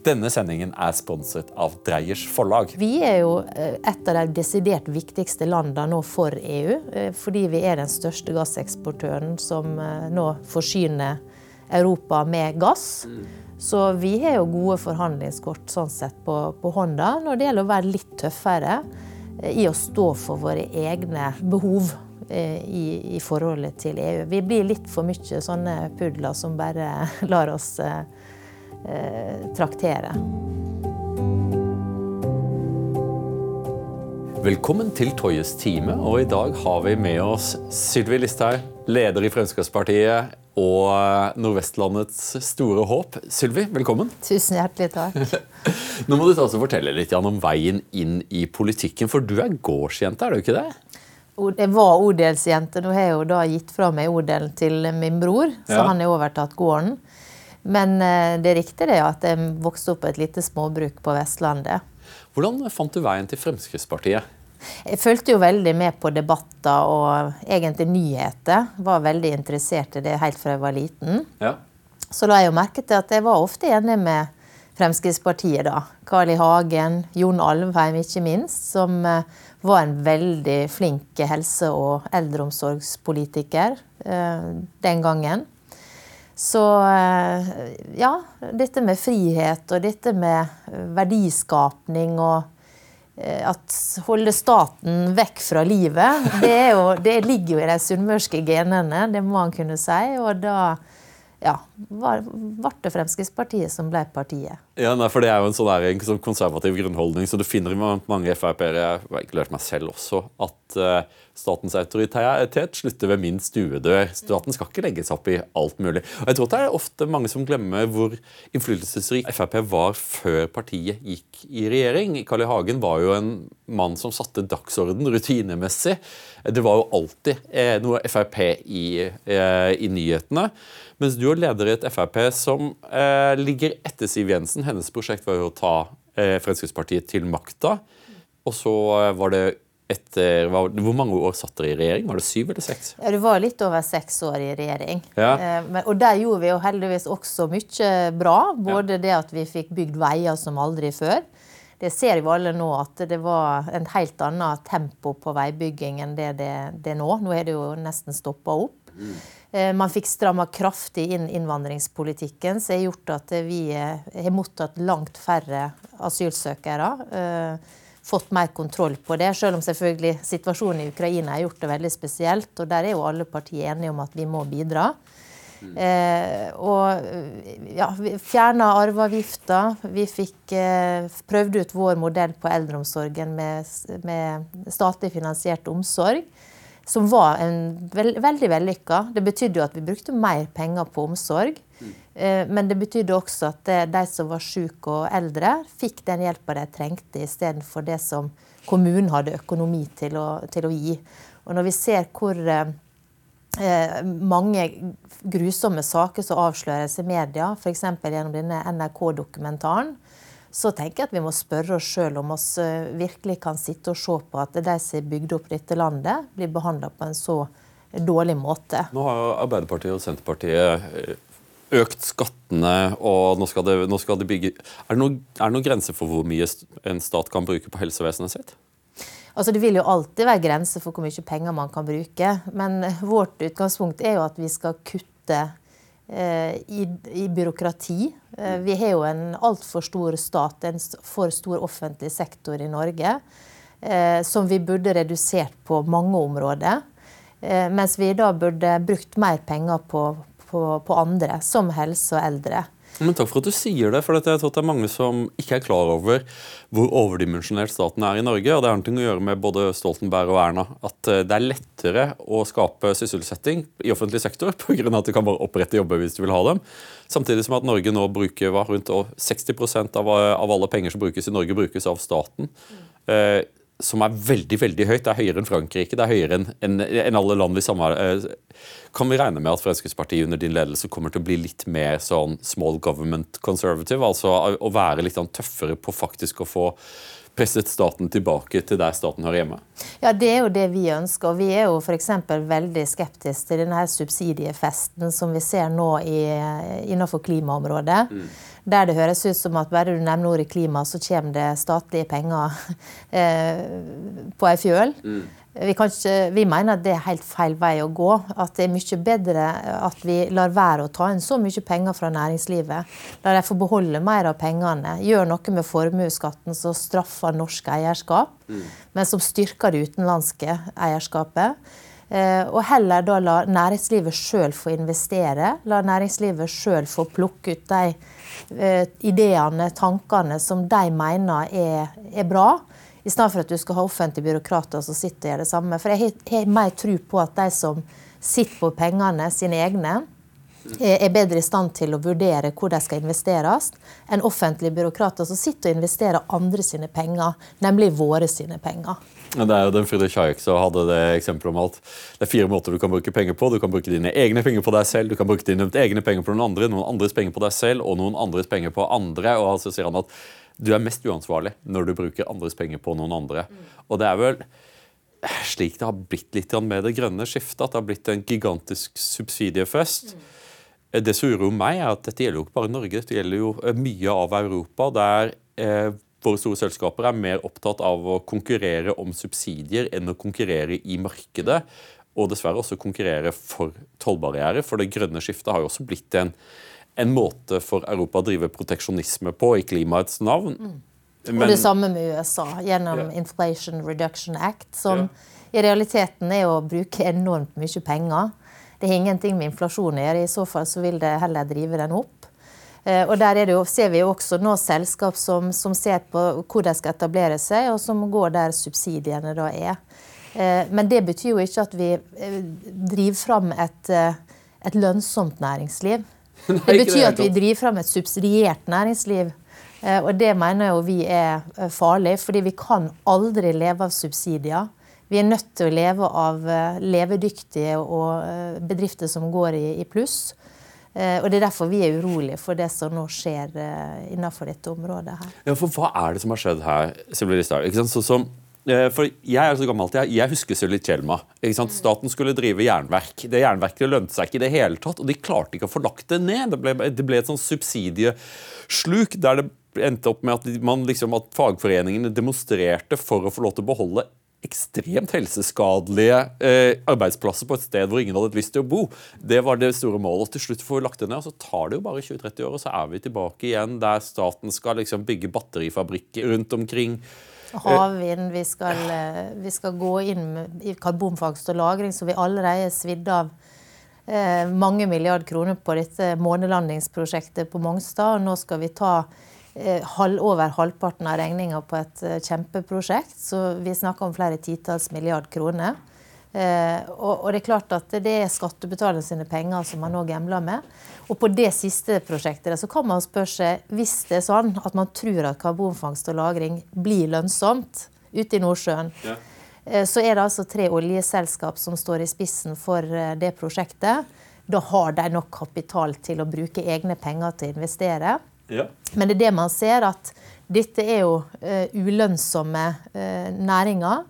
Denne sendingen er sponset av Dreyers forlag. Vi er jo eh, et av de desidert viktigste landene nå for EU. eh, Fordi vi er den største gasseksportøren som eh, nå forsyner Europa med gass. Så vi har jo gode forhandlingskort sånn sett på, på hånda når det gjelder å være litt tøffere i å stå for våre egne behov eh, i, i forholdet til EU. Vi blir litt for mye sånne pudler som bare lar oss traktere. Velkommen til Toyes time, og i dag har vi med oss Sylvi Listhaug, leder i Fremskrittspartiet og Nordvestlandets store håp. Sylvi, velkommen. Tusen hjertelig takk. Nå må du ta og fortelle litt Jan, om veien inn i politikken, for du er gårdsjente, er du ikke det? Jeg var odelsjente. Nå har jeg jo da gitt fra meg odelen til min bror, så Ja. han har overtatt gården. Men eh, det er riktig det at jeg vokste opp på et lite småbruk på Vestlandet. Hvordan fant du veien til Fremskrittspartiet? Jeg fulgte jo veldig med på debatter og egentlig nyheter. Var veldig interessert i det helt fra jeg var liten. Ja. Så la jeg jo merke til at jeg var ofte enig med Fremskrittspartiet da. Carl I. Hagen, Jon Alvheim ikke minst, som eh, var en veldig flink helse- og eldreomsorgspolitiker eh, den gangen. Så eh, ja, dette med frihet og dette med verdiskapning og eh, at holde staten vekk fra livet, det, jo, det ligger jo i de sunnmørske genene, det må man kunne si. Og da ja, var, ble det Fremskrittspartiet som ble partiet. Ja, nei, for Det er jo en sånn der, sånn konservativ grunnholdning, så du finner mange Frp-ere, inkludert meg selv også, at eh, statens autoritet slutter ved min stuedør. Staten skal ikke legge seg opp i alt mulig. Og jeg tror det er ofte mange som glemmer hvor innflytelsesrik Frp var før partiet gikk i regjering. Carl I. Hagen var jo en mann som satte dagsorden rutinemessig. Det var jo alltid eh, noe Frp i, eh, i nyhetene. Mens du er leder i et Frp som eh, ligger etter Siv Jensen. Hennes prosjekt var jo å ta eh, Fremskrittspartiet til makta. Og så eh, var det etter Hvor mange år satt dere i regjering? Var det syv eller seks? Ja, Det var litt over seks år i regjering. Ja. Eh, men, og der gjorde vi jo heldigvis også mye bra. Både det at vi fikk bygd veier som aldri før. Det ser jo alle nå at det var en helt annet tempo på veibygging enn det det, det er nå. Nå er det jo nesten stoppa opp. Eh, Man fikk stramma kraftig inn innvandringspolitikken, som har gjort at vi eh, har mottatt langt færre asylsøkere. eh, Fått mer kontroll på det, selv om selvfølgelig situasjonen i Ukraina har gjort det veldig spesielt. Og der er jo alle partier enige om at vi må bidra. Eh, og ja, vi fjerna arveavgifta. Vi fikk eh, prøvd ut vår modell på eldreomsorgen med, med statlig finansiert omsorg som var en veldig vellykka. Det betydde jo at vi brukte mer penger på omsorg. Eh, men det betydde også at de som var syke og eldre, fikk den hjelpa de trengte, istedenfor det som kommunen hadde økonomi til å, til å gi. Og når vi ser hvor eh, eh, mange grusomme saker som avsløres i media, f.eks. gjennom denne NRK-dokumentaren, så tenker jeg at vi må spørre oss sjøl om oss eh, virkelig kan sitte og se på at de som har bygd opp dette landet, blir behandla på en så dårlig måte. Nå har jo Arbeiderpartiet og Senterpartiet eh, økt skattene, og nå skal det, nå skal det bygge Er det noen er det noen grenser for hvor mye en stat kan bruke på helsevesenet sitt? Altså Det vil jo alltid være grenser for hvor mye penger man kan bruke. Men vårt utgangspunkt er jo at vi skal kutte i, i byråkrati. Eh, vi har jo en altfor stor stat, en for stor offentlig sektor i Norge, eh, som vi burde redusert på mange områder. Eh, mens vi da burde brukt mer penger på, på, på andre, som helse og eldre. Men Takk for at du sier det, for jeg tror det er mange som ikke er klar over hvor overdimensjonert staten er i Norge. og Det har noe å gjøre med både Stoltenberg og Erna. At eh, det er lettere å skape sysselsetting i offentlig sektor pga. at du kan bare opprette jobber hvis du vil ha dem. Samtidig som at Norge nå bruker rundt 60% av, av alle penger som brukes i Norge, brukes av staten. Eh, som er veldig veldig høyt. Det er høyere enn Frankrike, det er høyere enn enn- enn alle land vi samarbeider Kan vi regne med at Fremskrittspartiet under din ledelse kommer til å bli litt mer sånn small government conservative? Altså å være litt sånn tøffere på faktisk å få presset staten tilbake til der staten hører hjemme? Ja, Det er jo det vi ønsker. og Vi er jo f.eks. veldig skeptiske til denne subsidiefesten som vi ser nå i, innenfor klimaområdet. Mm. Der det høres ut som at bare du nevner ordet klima, så kommer det statlige penger eh, på ei fjøl. Mm. Vi, ikke, vi, mener at det er helt feil vei å gå. At det er mye bedre at vi lar være å ta inn så mye penger fra næringslivet. La de få beholde mer av pengene. Gjør noe med formuesskatten som straffer norsk eierskap, mm. men som styrker det utenlandske eierskapet. Eh, og heller da la næringslivet sjøl få investere. La næringslivet sjøl få plukke ut de eh, ideene, tankene, som de mener er, er bra i stedet for at du skal ha offentlige byråkrater som sitter og gjør det samme. For jeg har mer tro på at de som sitter på pengene, sine egne, er bedre i stand til å vurdere hvor de skal investeres, enn offentlige byråkrater som sitter og investerer andre sine penger, nemlig våre sine penger. Det er jo den Friedrich Hayek som hadde det eksempelet om at det er fire måter du kan bruke penger på. Du kan bruke dine egne penger på deg selv, du kan bruke dine egne penger på noen andre, noen andres penger på deg selv og noen andres penger på andre. og så sier han at du er mest uansvarlig når du bruker andres penger på noen andre. Og det er vel slik det har blitt litt med det grønne skiftet, at det har blitt en gigantisk subsidiefest. Mm. Det som uroer meg, er at dette gjelder jo ikke bare Norge, dette gjelder jo eh, mye av Europa. der eh, våre store selskaper er mer opptatt av å konkurrere om subsidier enn å konkurrere i markedet. Og dessverre også konkurrere for tollbarrierer, for det grønne skiftet har jo også blitt en en måte for Europa å drive proteksjonisme på i klimaets navn. Mm. Men, og det samme med USA, gjennom ja. Inflation Reduction Act, som ja. i realiteten er å bruke enormt mye penger. Det har ingenting med inflasjon å gjøre, i så fall så vil det heller drive den opp. Eh, og der jo, ser vi jo også nå selskap som, som, ser på hvor de skal etablere seg, og som går der subsidiene da er. Eh, men det betyr jo ikke at vi eh, driver fram et, et lønnsomt næringsliv. Det betyr at vi driver fram et subsidiert næringsliv. Eh, og det mener jo vi er eh, farlig, fordi vi kan aldri leve av subsidier. Vi er nødt til å leve av eh, levedyktige og bedrifter som går i pluss. Og Det er derfor vi er urolige for det som nå skjer innenfor dette området. her. Ja, for Hva er det som har skjedd her? Ikke Sånn som Eh, for Jeg er så gammel at jeg, jeg husker Sulitjelma. Staten skulle drive jernverk. Det Jernverket lønte seg ikke i det hele tatt, og de klarte ikke å få lagt det ned. Det ble, det ble et sånn subsidiesluk der det endte opp med at, man, liksom, at fagforeningene demonstrerte for å få lov til å beholde ekstremt helseskadelige eh, arbeidsplasser på et sted hvor ingen hadde lyst til å bo. Det var det store målet. og Til slutt får vi lagt det ned, og så tar det jo bare 20-30 år, og så er vi tilbake igjen der staten skal liksom bygge batterifabrikker rundt omkring. Havvind. Vi eh, vi skal gå inn i karbonfangst og -lagring, så vi allerede er svidd av eh, mange milliard kroner på dette månelandingsprosjektet på Mongstad. Og nå skal vi ta eh, halv, over halvparten av regninga på et kjempeprosjekt. Så vi snakker om flere titalls milliard kroner. Eh, og, og, det er klart at det er skattebetalerne sine penger som man nå gambler med. Og på det siste prosjektet så kan man spørre seg, hvis det er sånn at man tror at karbonfangst og -lagring blir lønnsomt ute i Nordsjøen, ja. eh, så er det altså tre oljeselskap som står i spissen for eh, det prosjektet. Da har de nok kapital til å bruke egne penger til å investere. Ja. Men det er det man ser, at dette er jo uh, ulønnsomme uh, næringer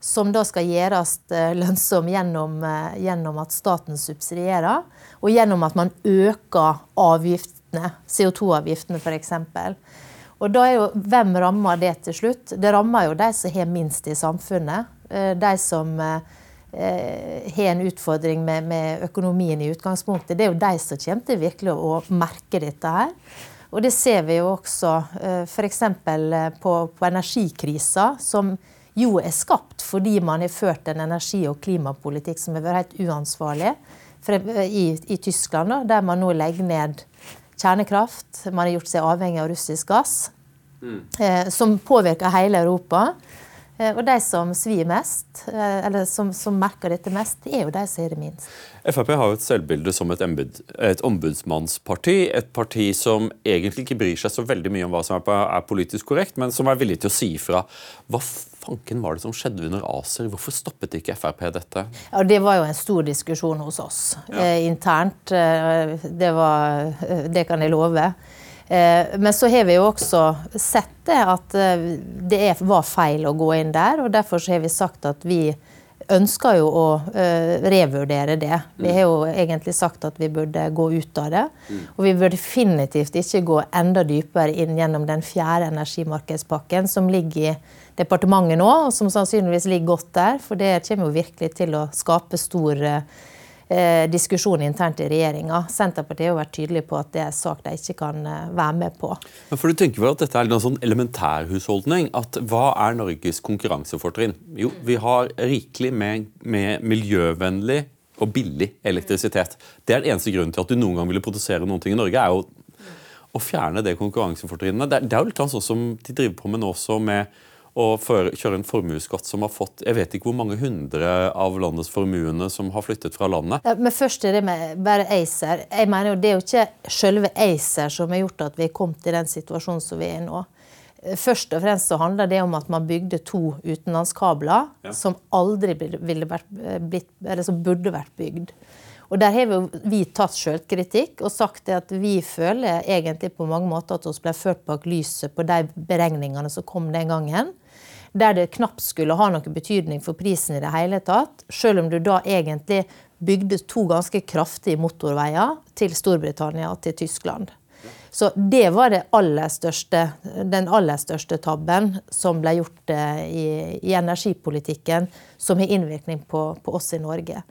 som da skal gjøres eh, lønnsom gjennom, eh, gjennom, at staten subsidierer, og gjennom at man øker avgiftene, CO2-avgiftene f.eks. Og da er jo, Hvem rammer det til slutt? Det rammer jo de som har minst i samfunnet. Eh, de som har en utfordring med, med, økonomien i utgangspunktet. Det er jo de som kommer til virkelig å merke dette her. Og det ser vi jo også f.eks. på, på energikrisa, som jo er skapt fordi man har ført en energi- og klimapolitikk som har vært helt uansvarlig i, i Tyskland, da, der man nå legger ned kjernekraft. Man har gjort seg avhengig av russisk gass, mm. eh, som påvirker hele Europa. Eh, og de som svir mest, eh, eller som, som, merker dette mest, er jo de som er det minst. Frp har jo et selvbilde som et, embud, et, ombudsmannsparti. Et parti som egentlig ikke bryr seg så veldig mye om hva som er, er politisk korrekt, men som er villig til å si ifra. Hva fanken var det som skjedde under ACER? Hvorfor stoppet ikke Frp dette? Ja, Det var jo en stor diskusjon hos oss ja. eh, internt. Eh, det, var, det kan jeg love. Men så har vi jo også sett det at det var feil å gå inn der. og Derfor har vi sagt at vi ønsker jo å uh, revurdere det. Vi har jo egentlig sagt at vi burde gå ut av det. Og vi bør definitivt ikke gå enda dypere inn gjennom den fjerde energimarkedspakken som ligger i departementet nå, og som sannsynligvis ligger godt der. For det kommer jo virkelig til å skape stor eh, diskusjon internt i regjeringa. Senterpartiet har vært tydelig på at det er en sak de ikke kan eh, være med på. Men for du tenker vel at dette er en sånn elementærhusholdning? at Hva er Norges konkurransefortrinn? Jo, vi har rikelig med, med miljøvennlig og billig elektrisitet. Det er den eneste grunnen til at du noen gang ville produsere noen ting i Norge. er jo å fjerne det konkurransefortrinnet. Det er jo litt sånn som de driver på med nå også med og kjøre en formuesskatt som har fått Jeg vet ikke hvor mange hundre av landets formuene som har flyttet fra landet. Ja, men først er det med bare ACER. Jeg mener jo Det er jo ikke selve ACER som har gjort at vi er kommet i den situasjonen som vi er i nå. Først og fremst så handler det om at man bygde to utenlandskabler ja. som aldri ville vært, blitt, eller som burde vært bygd. Og Der har vi tatt sjølkritikk og sagt at vi føler egentlig på mange måter at vi ble ført bak lyset på de beregningene som kom den gangen der det knapt skulle ha noen betydning for prisen i det hele tatt, selv om du da egentlig bygde to ganske kraftige motorveier til Storbritannia og til Tyskland. Så det var det aller største, den aller største tabben som ble gjort eh, i, i energipolitikken, som har innvirkning på, på, oss i Norge.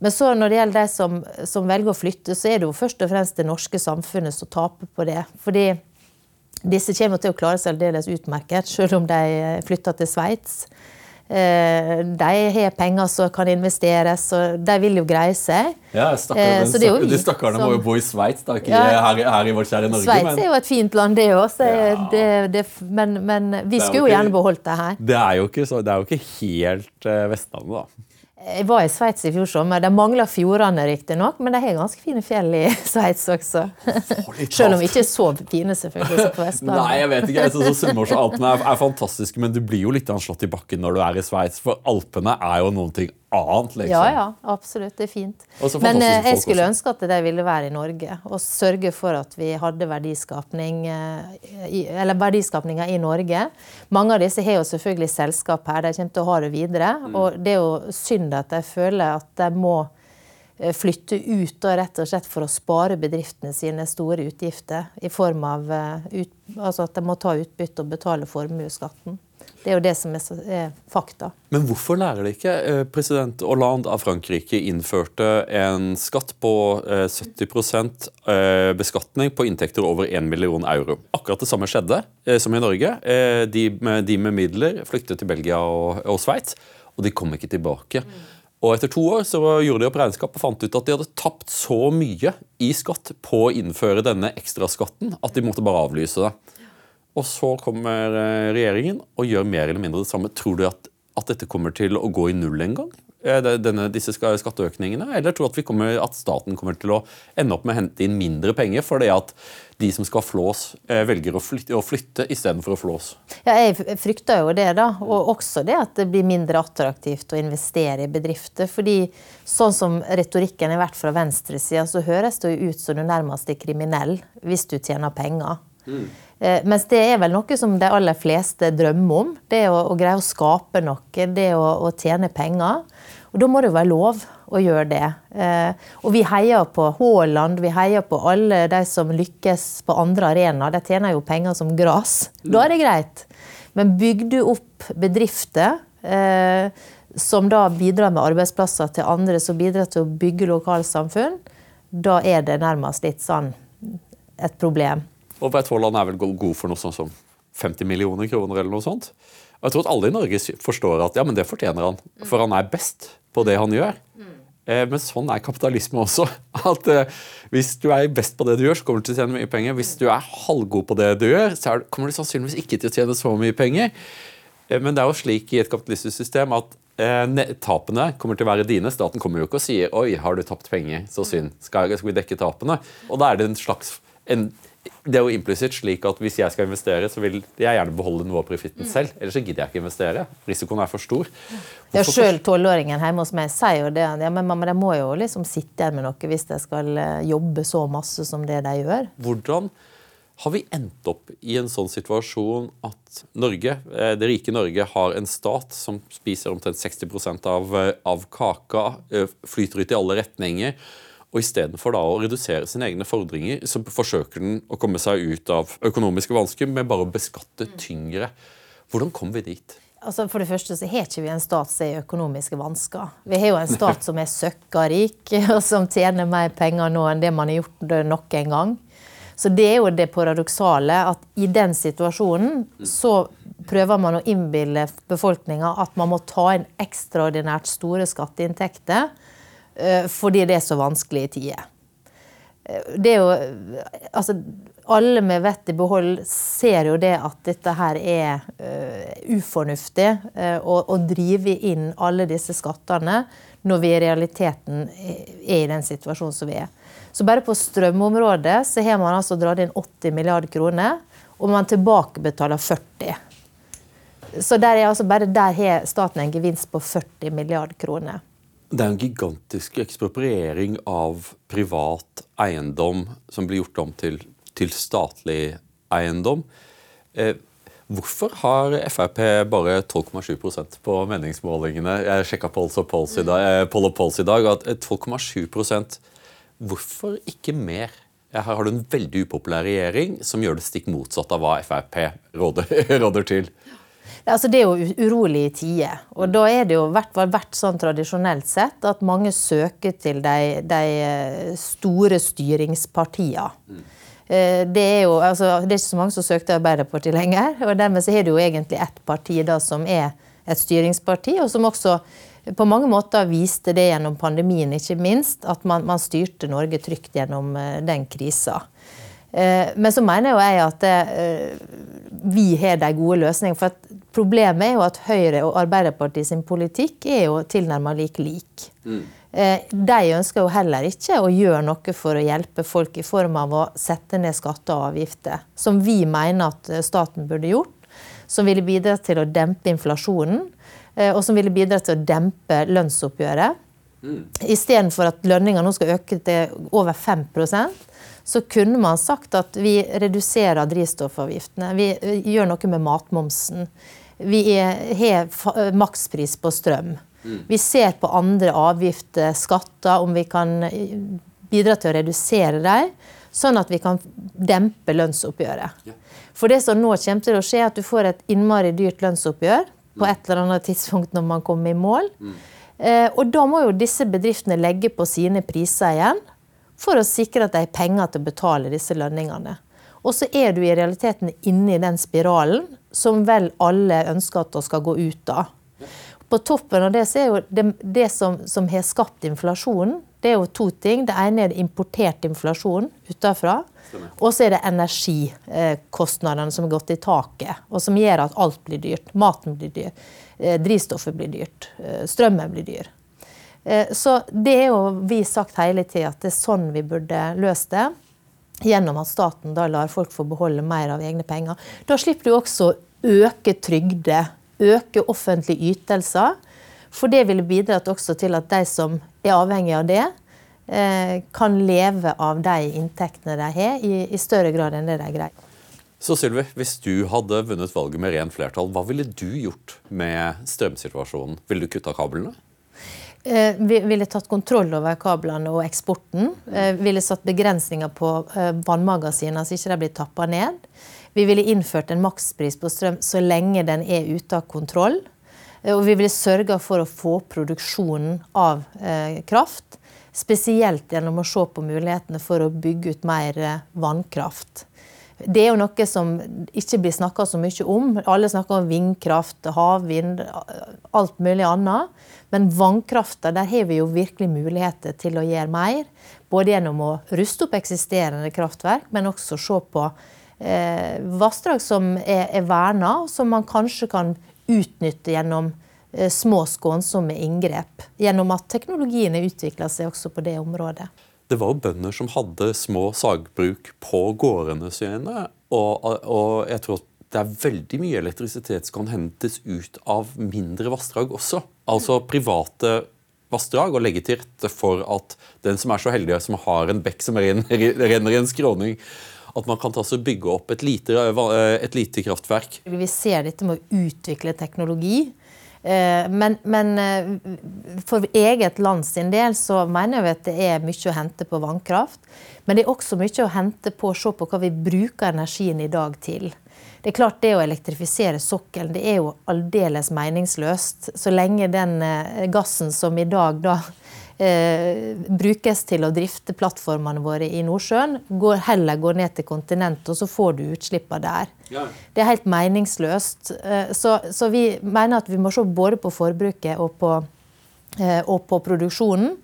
Men så når det gjelder de som, som velger å flytte, så er det jo først og fremst det norske samfunnet som taper på det. Fordi disse kommer til å klare seg aldeles utmerket, selv om de flytter til Sveits. Eh, de har penger som kan investeres, og de vil jo greie seg. Ja, stakkar, eh, De stakkarene må jo bo i Sveits, ikke ja, her, her, i vårt kjære Norge. Sveits men... er jo et fint land, det òg. Ja. Men, men, vi skulle jo gjerne beholdt det her. Det er jo ikke, så, det er jo ikke helt Vestlandet, da. Jeg var i Sveits i fjor sommer. De mangler fjordene riktignok, men de har ganske fine fjell i Sveits også. Selv om ikke er så fine selvfølgelig som på Vestlandet. Nei, jeg vet ikke. Jeg synes Sunnmørs og Alpene er, er, fantastiske, men du blir jo litt slått i bakken når du er i Sveits. For Alpene er jo noen ting annet, liksom. Ja, ja, absolutt. Det er fint. Men eh, jeg skulle ønske at de ville være i Norge og sørge for at vi hadde verdiskapning, eh, eller verdiskapninga i Norge. Mange av disse har jo selvfølgelig selskap her, de kommer til å ha det videre. Mm. Og det er jo synd at de føler at de må eh, flytte ut og rett og slett for å spare bedriftene sine store utgifter i form av ut, altså at de må ta utbytte og betale formuesskatten. Det er jo det som er, er, fakta. Men hvorfor lærer de ikke? Eh, president Hollande av Frankrike innførte en skatt på 70 eh, eh, beskatning på inntekter over 1 million euro. Akkurat det samme skjedde som i Norge. De med, de med midler flyktet til Belgia og, og Sveits, og de kom ikke tilbake. Mm. Og Etter to år så gjorde de opp regnskap og fant ut at de hadde tapt så mye i skatt på å innføre denne ekstraskatten at de måtte bare avlyse det. Og så kommer eh, regjeringen og gjør mer eller mindre det samme. Tror du at, at dette kommer til å gå i null en gang? Eh, denne, disse skatteøkningene, Eller tror du at, kommer, at, staten kommer til å ende opp med å hente inn mindre penger fordi at de som skal flås, eh, velger å flytte, å flytte istedenfor å flås? Ja, Jeg frykter jo det, da. Og også det at det blir mindre attraktivt å investere i bedrifter. fordi sånn som retorikken har vært fra venstresida, så høres det jo ut som du nærmest er kriminell hvis du tjener penger. Mm. Mens det er vel noe som de aller fleste drømmer om. Det å, å greie å skape noe, det å, å, tjene penger. Og da må det jo være lov å gjøre det. Eh, og vi heier på Haaland, vi heier på alle de som lykkes på andre arenaer. De tjener jo penger som gras. Da er det greit. Men bygger du opp bedrifter eh, som da bidrar med arbeidsplasser til andre, som bidrar til å bygge lokalsamfunn, da er det nærmest litt sånn et problem. Og Braut Haaland er vel god for noe sånt som 50 millioner kroner eller noe sånt. Og jeg tror at alle i Norge forstår at ja, men det fortjener han, for han er best på det han gjør. Eh, men sånn er kapitalisme også. At eh, Hvis du er best på det du gjør, så kommer du til å tjene mye penger. Hvis du er halvgod på det du gjør, så kommer du sannsynligvis ikke til å tjene så mye penger. Eh, men det er jo slik i et kapitalistisk system at tapene kommer til å være dine. Staten kommer jo ikke og sier 'oi, har du tapt penger, så synd, skal, vi dekke tapene'? Og da er det en slags en det er jo implisitt slik at Hvis jeg skal investere, så vil jeg gjerne beholde noe av profitten selv. Ellers så gidder jeg ikke investere. Risikoen er for stor. Ja, Sjøl tolvåringen hjemme hos meg sier jo det. Ja, men mamma, de må jo liksom sitte igjen med noe hvis de skal eh, jobbe så masse som det de gjør. Hvordan Har vi endt opp i en sånn situasjon at Norge, eh, det rike Norge har en stat som spiser omtrent 60 av, eh, av kaka, flyter ut i alle retninger, og istedenfor å redusere sine egne fordringer, så forsøker den å komme seg ut av økonomiske vansker med bare å beskatte tyngre. Hvordan kom vi dit? Altså for det første så har ikke vi en stat som er i økonomiske vansker. Vi har jo en stat som er søkkarik, og som tjener mer penger nå enn det man har gjort noen gang. Så det er jo det paradoksale at i den situasjonen så prøver man å innbille befolkninga at man må ta inn ekstraordinært store skatteinntekter fordi det er så vanskelige tider. Eh, det er jo Altså, alle med vett i behold ser jo det at dette her er uh, ufornuftig. Uh, å, drive inn alle disse skattene når vi i realiteten er i den situasjonen som vi er. Så bare på strømområdet så har man altså dratt inn 80 milliarder kroner, og man tilbakebetaler 40. Så der er altså bare der har staten en gevinst på 40 milliarder kroner. Det er en gigantisk ekspropriering av privat eiendom som blir gjort om til, til statlig eiendom. Eh, hvorfor har Frp bare 12,7% på meningsmålingene? Jeg sjekka Polls og Polls i dag, eh, Poll og Polls i dag at 12,7 Hvorfor ikke mer? Her har du en veldig upopulær regjering som gjør det stikk motsatt av hva Frp råder, råder til. Altså, det er jo urolige tider. Og da er det jo vært, vært sånn tradisjonelt sett at mange søker til de, de eh, store styringspartiene. Mm. Det er jo altså, det er ikke så mange som søkte Arbeiderpartiet lenger. og Dermed så er det jo egentlig ett parti da som er et styringsparti, og som også på mange måter viste det gjennom pandemien, ikke minst, at man, man styrte Norge trygt gjennom uh, den krisa. Men så mener jo jeg at det, vi har de gode løsningene. For problemet er jo at Høyre og Arbeiderpartiet sin politikk er jo tilnærmet lik lik. Mm. De ønsker jo heller ikke å gjøre noe for å hjelpe folk i form av å sette ned skatter og avgifter, som vi mener at staten burde gjort. Som ville bidra til å dempe inflasjonen Eh, og som ville bidra til å dempe lønnsoppgjøret. Mm. Istedenfor at lønninga nå skal øke til over 5% så kunne man sagt at vi reduserer drivstoffavgiftene. Vi eh, gjør noe med matmomsen. Vi har makspris på strøm. Mm. Vi ser på andre avgifter, skatter, om vi kan eh, bidra til å redusere dem, sånn at vi kan dempe lønnsoppgjøret. For det som nå kommer til å skje, er at du får et innmari dyrt lønnsoppgjør på et eller annet tidspunkt når man kommer i mål. Mm. Eh, og da må jo disse bedriftene legge på sine priser igjen for å sikre at de har penger til å betale disse lønningene. Og så er du i realiteten inne i den spiralen som vel alle ønsker at vi skal gå ut av. På toppen av det så er jo det, det som, som, har skapt inflasjonen, det er jo to ting. Det ene er importert inflasjon utenfra. Og så er det energikostnadene som har gått i taket, og som gjør at alt blir dyrt. Maten blir dyr, eh, drivstoffet blir dyrt, eh, strømmen blir dyr. Eh, så det er jo vi sagt hele tida at det er sånn vi burde løst det. Gjennom at staten da lar folk få beholde mer av egne penger. Da slipper du også øke trygder, øke offentlige ytelser. For det ville bidratt også til at de som er avhengig av det, Eh, kan leve av de inntektene de har, i større grad enn det de greier. Så Sylvi, Hvis du hadde vunnet valget med rent flertall, hva ville du gjort med strømsituasjonen? Ville du kutta kablene? Eh, vi ville tatt kontroll over kablene og eksporten. Eh, ville satt begrensninger på eh, vannmagasinene så ikke de blir tappa ned. Vi ville innført en makspris på strøm så lenge den er ute av kontroll. Eh, og vi ville sørga for å få produksjonen av eh, kraft Spesielt gjennom å se på mulighetene for å bygge ut mer eh, vannkraft. Det er jo noe som ikke blir snakka så mye om. Alle snakker om vindkraft, havvind, alt mulig annet. Men vannkrafta, der har vi jo virkelig muligheter til å gjøre mer. Både gjennom å ruste opp eksisterende kraftverk, men også se på eh, vassdrag som er, er verna, som man kanskje kan utnytte gjennom Eh, små, skånsomme inngrep. Gjennom at teknologiene utvikler seg også på det området. Det var jo bønder som hadde små sagbruk på gårdene sine. Og, og jeg tror det er veldig mye elektrisitet som kan hentes ut av mindre vassdrag også. Altså private vassdrag, og legge til rette for at den som er så heldig som har en bekk som renner i en skråning, at man kan bygge opp et lite, eh, et lite kraftverk. Vi ser dette med å utvikle teknologi. Eh, men, men, for eget land sin del så mener vi at det er mye å hente på vannkraft. Men det er også mye å hente på å se på hva vi bruker energien i dag til. Det er klart det å elektrifisere sokkelen det er jo aldeles meningsløst. Så lenge den gassen som i dag da eh, brukes til å drifte plattformene våre i Nordsjøen, går, heller går ned til kontinentet, og så får du utslippene der. Ja. Det er helt meningsløst. Eh, så, så, vi mener at vi må se både på forbruket og på, eh, og på produksjonen.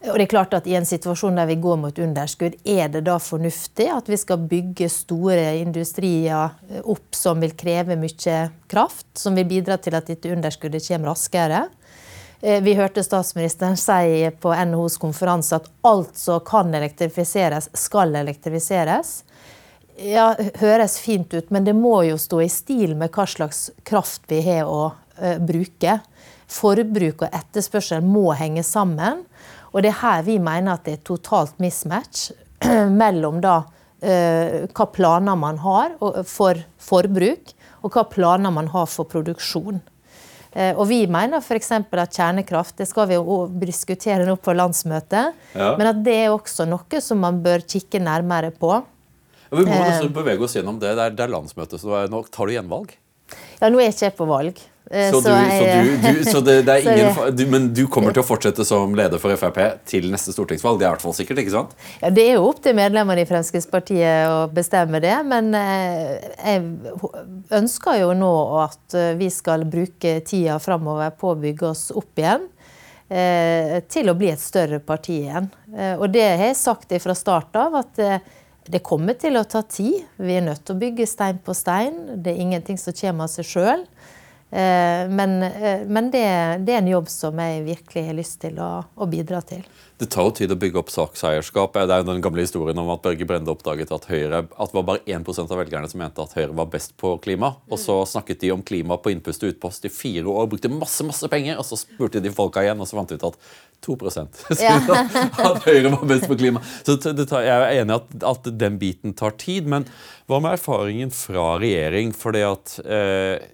Og det er klart at I en situasjon der vi går mot underskudd, er det da fornuftig at vi skal bygge store industrier opp som vil kreve mye kraft, som vil bidra til at dette underskuddet kommer raskere? Eh, vi hørte statsministeren si på NHOs konferanse at alt som kan elektrifiseres, skal elektrifiseres. Ja, Høres fint ut, men det må jo stå i stil med hva slags kraft vi har å uh, bruke. Forbruk og etterspørsel må henge sammen. Og det er her vi mener at det er totalt mismatch mellom da uh, hva planer man har for forbruk, og hva planer man har for produksjon. Eh, og vi mener f.eks. at kjernekraft det skal vi jo diskutere nå på landsmøtet, ja. men at det er også noe som man bør kikke nærmere på. Ja, vi må eh, bevege oss gjennom det. Det er, det er landsmøtet, så nå tar du gjenvalg? Ja, nå er jeg ikke på valg. Eh, så, jeg, du, du, så det, det, ingen, du, Men du kommer til å fortsette som leder for Frp til neste stortingsvalg? Det er i hvert fall sikkert, ikke sant? Ja, Det er jo opp til medlemmene i Fremskrittspartiet å bestemme det. Men eh, jeg ønsker jo nå at eh, vi skal bruke tida framover på å bygge oss opp igjen. Til å bli et større parti igjen. Og det har jeg sagt fra start av. at det kommer til å ta tid. Vi er nødt til å bygge stein på stein. Det er ingenting som kommer av seg sjøl. Eh, men, eh, men det, det, er en jobb som jeg virkelig har lyst til å, å, bidra til. Det tar jo tid å bygge opp sakseierskap. Det er jo den gamle historien om at Børge Brende oppdaget at, Høyre, at det var bare 1% av velgerne som mente at Høyre var best på klima. Og så snakket de om klima på innpust og utpost i fire år, brukte masse masse penger. Og så spurte de folka igjen, og så fant de ut at 2 ja. at Høyre var best på klima. Så tar, Jeg er enig i at, at, den biten tar tid. Men hva med erfaringen fra regjering? Fordi at eh,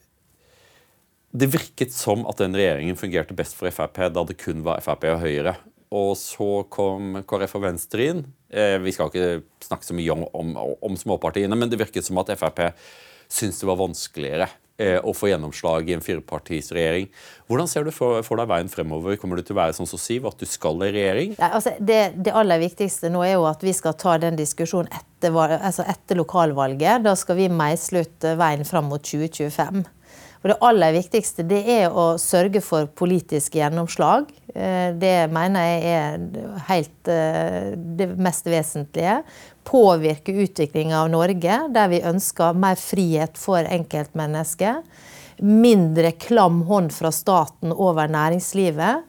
det virket som at den regjeringen fungerte best for Frp da det kun var Frp og Høyre. Og så kom KrF og Venstre inn. Eh, vi skal ikke snakke så mye om, om, om småpartiene, men det virket som at Frp syntes det var vanskeligere eh, å få gjennomslag i en firepartisregjering. Hvordan ser du for, for, deg veien fremover? Kommer du til å være sånn som Siv, at du skal i regjering? Ja, altså, det, det, aller viktigste nå er jo at vi skal ta den diskusjonen etter, altså etter lokalvalget. Da skal vi meisle ut veien fram mot 2025. Og det aller viktigste det er å sørge for politisk gjennomslag. Eh, det mener jeg er helt eh, det mest vesentlige. Påvirke utviklinga av Norge, der vi ønsker mer frihet for enkeltmennesket. Mindre klam hånd fra staten over næringslivet.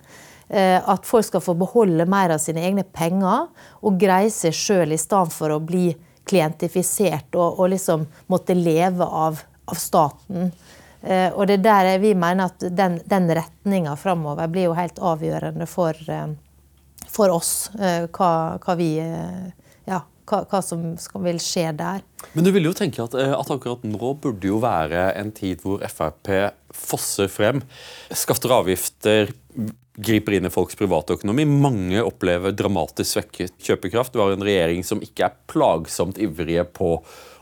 Eh, at folk skal få beholde mer av sine egne penger og greie seg sjøl i stedet for å bli klientifisert og, og liksom måtte leve av, av staten. Eh, og det er der vi mener at den, den retninga framover blir jo helt avgjørende for, eh, for oss. Eh, hva, hva vi ja, hva, hva, som vil skje der. Men du vil jo tenke at, at, akkurat nå burde jo være en tid hvor Frp fosser frem. Skatter avgifter griper inn i folks private økonomi. Mange opplever dramatisk svekket kjøpekraft. Du har en regjering som ikke er plagsomt ivrige på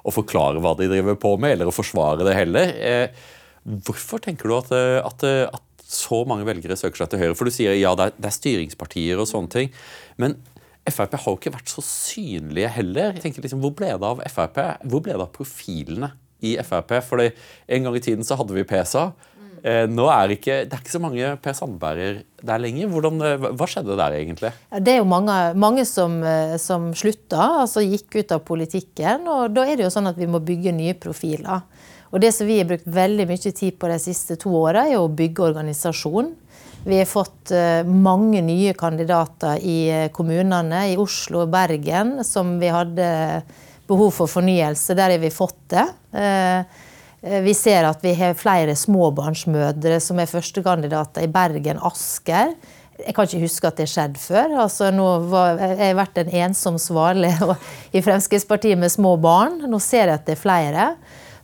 å forklare hva de driver på med, eller å forsvare det heller. Eh, Hvorfor tenker du at, eh, at, eh, at, så mange velgere søker seg til Høyre? For du sier ja, det er, det er styringspartier og sånne ting. Men Frp har jo ikke vært så synlige heller. Jeg tenker liksom, Hvor ble det av Frp? Hvor ble det av profilene i Frp? Fordi En gang i tiden så hadde vi PSA. Eh, nå er det ikke, det er ikke så mange Per Sandberger der lenger. Hvordan, hva skjedde der egentlig? Det er jo mange, mange som, som slutta, altså gikk ut av politikken. og Da er det jo sånn at vi må bygge nye profiler. Og det som vi har brukt veldig mye tid på de siste to åra, er å bygge organisasjon. Vi har fått eh, mange nye kandidater i eh, kommunene, i Oslo og Bergen, som vi hadde behov for fornyelse. Der har vi fått det. Eh, vi ser at vi har flere småbarnsmødre som er førstekandidater i Bergen, Asker. Jeg kan ikke huske at det skjedde før. Altså, var, jeg har vært en ensom svale i Fremskrittspartiet med små barn. Nå ser jeg at det er flere.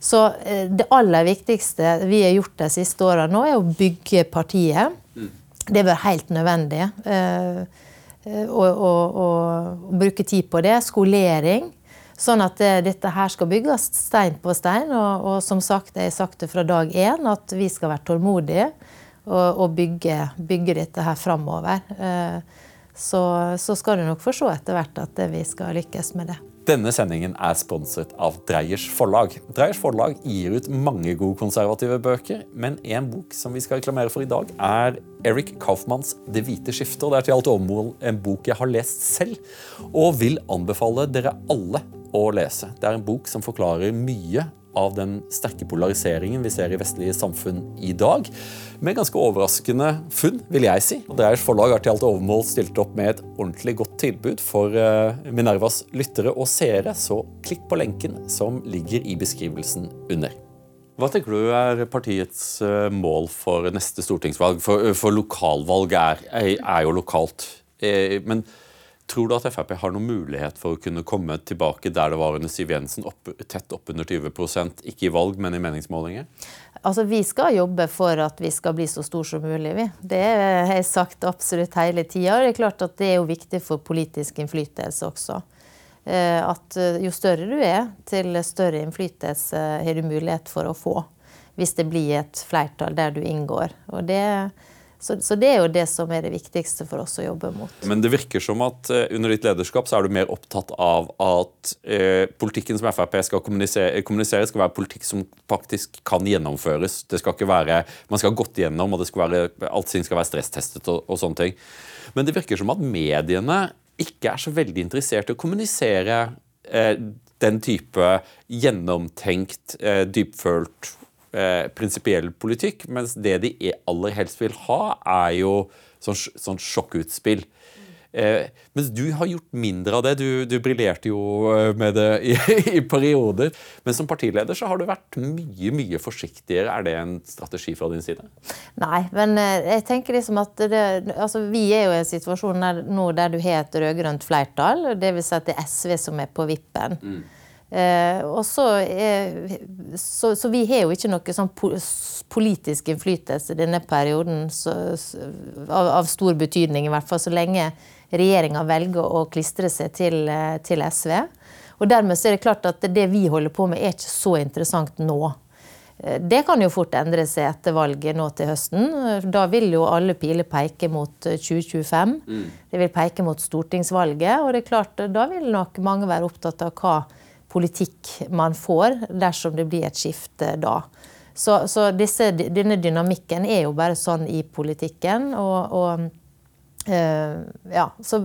Så eh, det aller viktigste vi har gjort de siste åra nå, er å bygge partiet. Det har vært helt nødvendig. Å bruke tid på det. Skolering. Sånn at dette her skal bygges stein på stein. Og, og som sagt, jeg har sagt det fra dag én, at vi skal være tålmodige og, og bygge, bygge, dette her framover. Eh, så, så, skal du nok få se etter hvert at vi skal lykkes med det. Denne sendingen er sponset av Dreyers forlag. Dreyers forlag gir ut mange gode konservative bøker, men en bok som vi skal reklamere for i dag, er Eric Kaufmanns 'Det hvite skiftet'. Det er til alt overmål en bok jeg har lest selv, og vil anbefale dere alle å lese. Det er en bok som forklarer mye av den sterke polariseringen vi ser i vestlige samfunn i dag. Med ganske overraskende funn, vil jeg si. Dreyers forlag har til alt overmål stilt opp med et ordentlig godt tilbud for eh, Minervas lyttere og seere, så klikk på lenken som ligger i beskrivelsen under. Hva tenker du er partiets eh, mål for neste stortingsvalg? For, for lokalvalg er, er, jo lokalt. Eh, men Tror du at Frp har noen mulighet for å kunne komme tilbake der det var under Siv Jensen, opp, tett oppunder 20% ikke i valg, men i meningsmålinger? Altså, Vi skal jobbe for at vi skal bli så stor som mulig. Vi. Det har jeg sagt absolutt hele tida. Det er klart at det er jo viktig for politisk innflytelse også. Eh, at eh, jo større du er, til større innflytelse har du mulighet for å få. Hvis det blir et flertall der du inngår. Og det så, så, det er jo det som er det viktigste for oss å jobbe mot. Men det virker som at uh, under ditt lederskap så er du mer opptatt av at uh, politikken som Frp skal kommunisere, kommunisere, skal være politikk som faktisk kan gjennomføres. Det skal ikke være, Man skal ha gått igjennom, og det skal være, allting skal være stresstestet og, og sånne ting. Men det virker som at mediene ikke er så veldig interessert i å kommunisere uh, den type gjennomtenkt, dypfølt eh, prinsipiell politikk, mens det de aller helst vil ha, er jo sånn, sånn sjokkutspill. Eh, mens du har gjort mindre av det. Du, du briljerte jo eh, med det i, i, perioder. Men som partileder så har du vært mye mye forsiktigere. Er det en strategi fra din side? Nei, men eh, jeg tenker liksom at det, altså Vi er jo i en situasjon der, nå der du har et rød-grønt flertall. Dvs. Si at det er SV som er på vippen. Mm. Eh, og så, så, så, vi har jo ikke noe sånn politisk innflytelse denne perioden så, av, av, stor betydning, i hvert fall så lenge regjeringa velger å klistre seg til, eh, til, SV. Og dermed så er det klart at det vi holder på med, er ikke så interessant nå. Eh, det kan jo fort endre seg etter valget nå til høsten. Da vil jo alle piler peke mot 2025. Eh, mm. Det vil peke mot stortingsvalget. Og det er klart, da vil nok mange være opptatt av hva politikk man får dersom det blir et skifte da. Så, så disse, denne dynamikken er jo bare sånn i politikken. og, og Uh, ja, så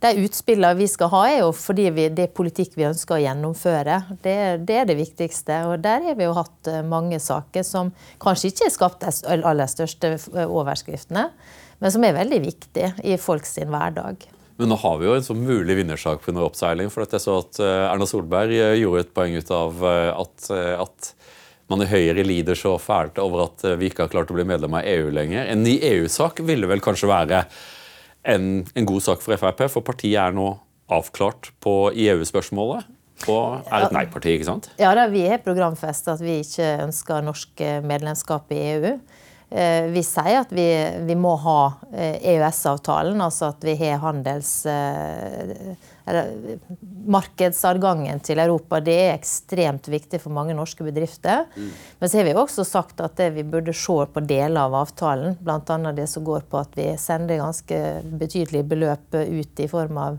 De utspillene vi skal ha, er jo fordi vi, det er politikk vi ønsker å gjennomføre. Det, det, er det viktigste. Og der har vi jo hatt uh, mange saker som kanskje ikke har skapt de aller største overskriftene, men som er veldig viktige i folks hverdag. Men nå har vi jo en sånn mulig vinnersak på under oppseiling. For jeg så at eh, Erna Solberg eh, gjorde et poeng ut av eh, at, at man i Høyre lider så fælt over at vi ikke har klart å bli medlem av EU lenger. En ny EU-sak ville vel kanskje være en, en, god sak for Frp, for partiet er nå avklart på, i EU-spørsmålet. Og er et nei-parti, ikke sant? Ja, da, vi har programfestet at vi ikke ønsker norsk medlemskap i EU. Eh, vi sier at vi, vi må ha EØS-avtalen, eh, e altså at vi har handels... Eller, markedsadgangen til Europa det er ekstremt viktig for mange norske bedrifter. Mm. Men så har vi også sagt at vi burde se på deler av avtalen. Bl.a. det som går på at vi sender ganske betydelige beløp ut i form av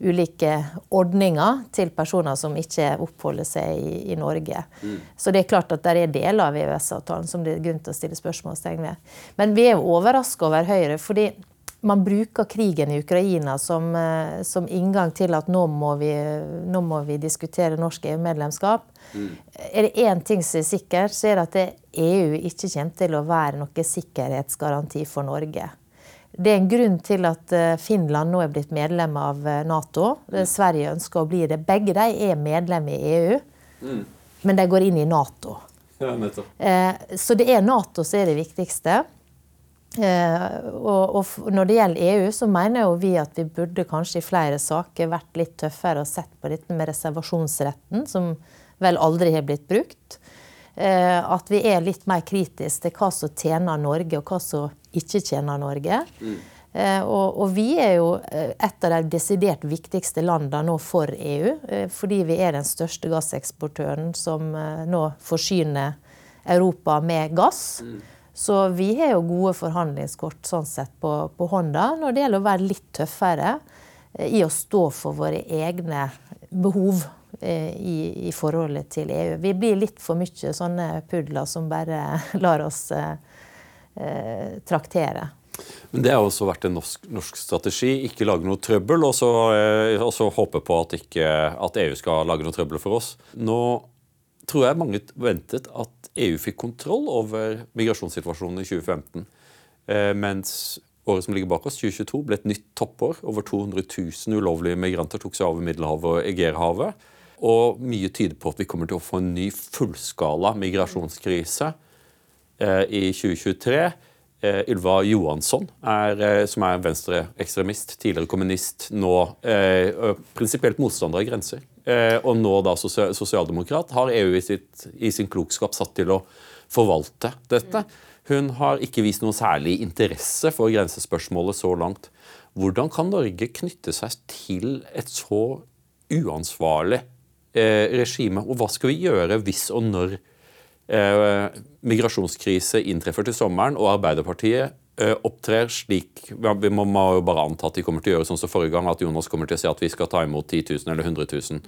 ulike ordninger til personer som ikke oppholder seg i, i Norge. Mm. Så det er klart at det er deler av EØS-avtalen som det er grunn til å stille spørsmålstegn ved. Men vi er jo overraska over Høyre, fordi man bruker krigen i Ukraina som, eh, som inngang til at nå må vi, nå må vi diskutere norsk EU-medlemskap. Mm. Er det én ting som er sikkert, så er det at EU ikke kommer til å være noe sikkerhetsgaranti for Norge. Det er en grunn til at eh, Finland nå er blitt medlem av eh, Nato. Mm. Sverige ønsker å bli det. Begge de er medlem i EU, mm. men de går inn i Nato. Ja, eh, så det er Nato som er det viktigste. Og, og, når det gjelder EU, så mener jo vi at vi burde kanskje i flere saker vært litt tøffere og sett på dette med reservasjonsretten, som vel aldri har blitt brukt. At vi er litt mer kritiske til hva som tjener Norge, og hva som ikke tjener Norge. Mm. Eh, og, og, vi er jo eh, et av de desidert viktigste landene nå for EU. Eh, fordi vi er den største gasseksportøren som nå forsyner Europa med gass. Mm. Så vi har jo gode forhandlingskort sånn sett på, på, hånda når det gjelder å være litt tøffere i å stå for våre egne behov i, i forholdet til EU. Vi blir litt for mye sånne pudler som bare lar oss eh, traktere. Men Det har også vært en norsk, norsk strategi. Ikke lage noe trøbbel, og så, eh, håpe på at, ikke, at, EU skal lage noe trøbbel for oss. Nå tror jeg mange ventet at EU fikk kontroll over migrasjonssituasjonen i 2015. Eh, mens året som ligger bak oss, 2022, ble et nytt toppår. Over 200 000 ulovlige migranter tok seg over Middelhavet og Egerhavet. Og mye tyder på at vi kommer til å få en ny fullskala migrasjonskrise eh, i 2023. Eh, Ylva Johansson, er, eh, som er venstreekstremist, tidligere kommunist, nå eh, prinsipielt motstander av grenser. Eh, og nå da sosialdemokrat, har EU i, sitt, i, sin klokskap satt til å forvalte dette. Hun har ikke vist noe særlig interesse for grensespørsmålet så langt. Hvordan kan Norge knytte seg til et så uansvarlig eh, regime, og hva skal vi gjøre hvis og når eh, migrasjonskrise inntreffer til sommeren, og Arbeiderpartiet eh, opptrer slik. Vi må, må, jo bare anta at de kommer til å gjøre sånn som forrige gang, at Jonas kommer til å si at vi skal ta imot 10 000 eller 100 000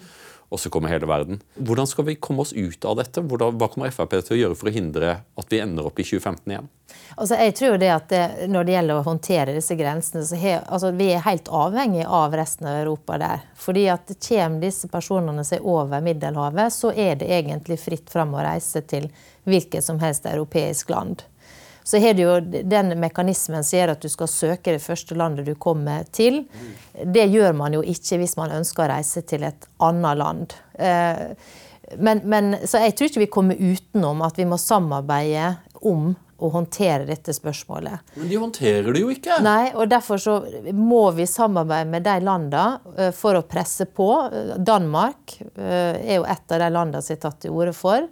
og så kommer hele verden. Hvordan skal vi komme oss ut av dette? Hvordan, hva kommer Frp til å gjøre for å hindre at vi ender opp i 2015 igjen? Altså, jeg tror det at det, Når det gjelder å håndtere disse grensene, så he, altså, vi er helt avhengig av resten av Europa der. Fordi at Kommer disse personene seg over Middelhavet, så er det egentlig fritt fram å reise til hvilket som helst europeisk land. Så har du jo den mekanismen som gjør at du skal søke det første landet du kommer til. Det gjør man jo ikke hvis man ønsker å reise til et annet land. Eh, men, men, så jeg tror ikke vi kommer utenom at vi må samarbeide om å håndtere dette spørsmålet. Men de håndterer det jo ikke! Nei, og Derfor så må vi samarbeide med de landene eh, for å presse på. Danmark eh, er jo et av de landene som har tatt til orde for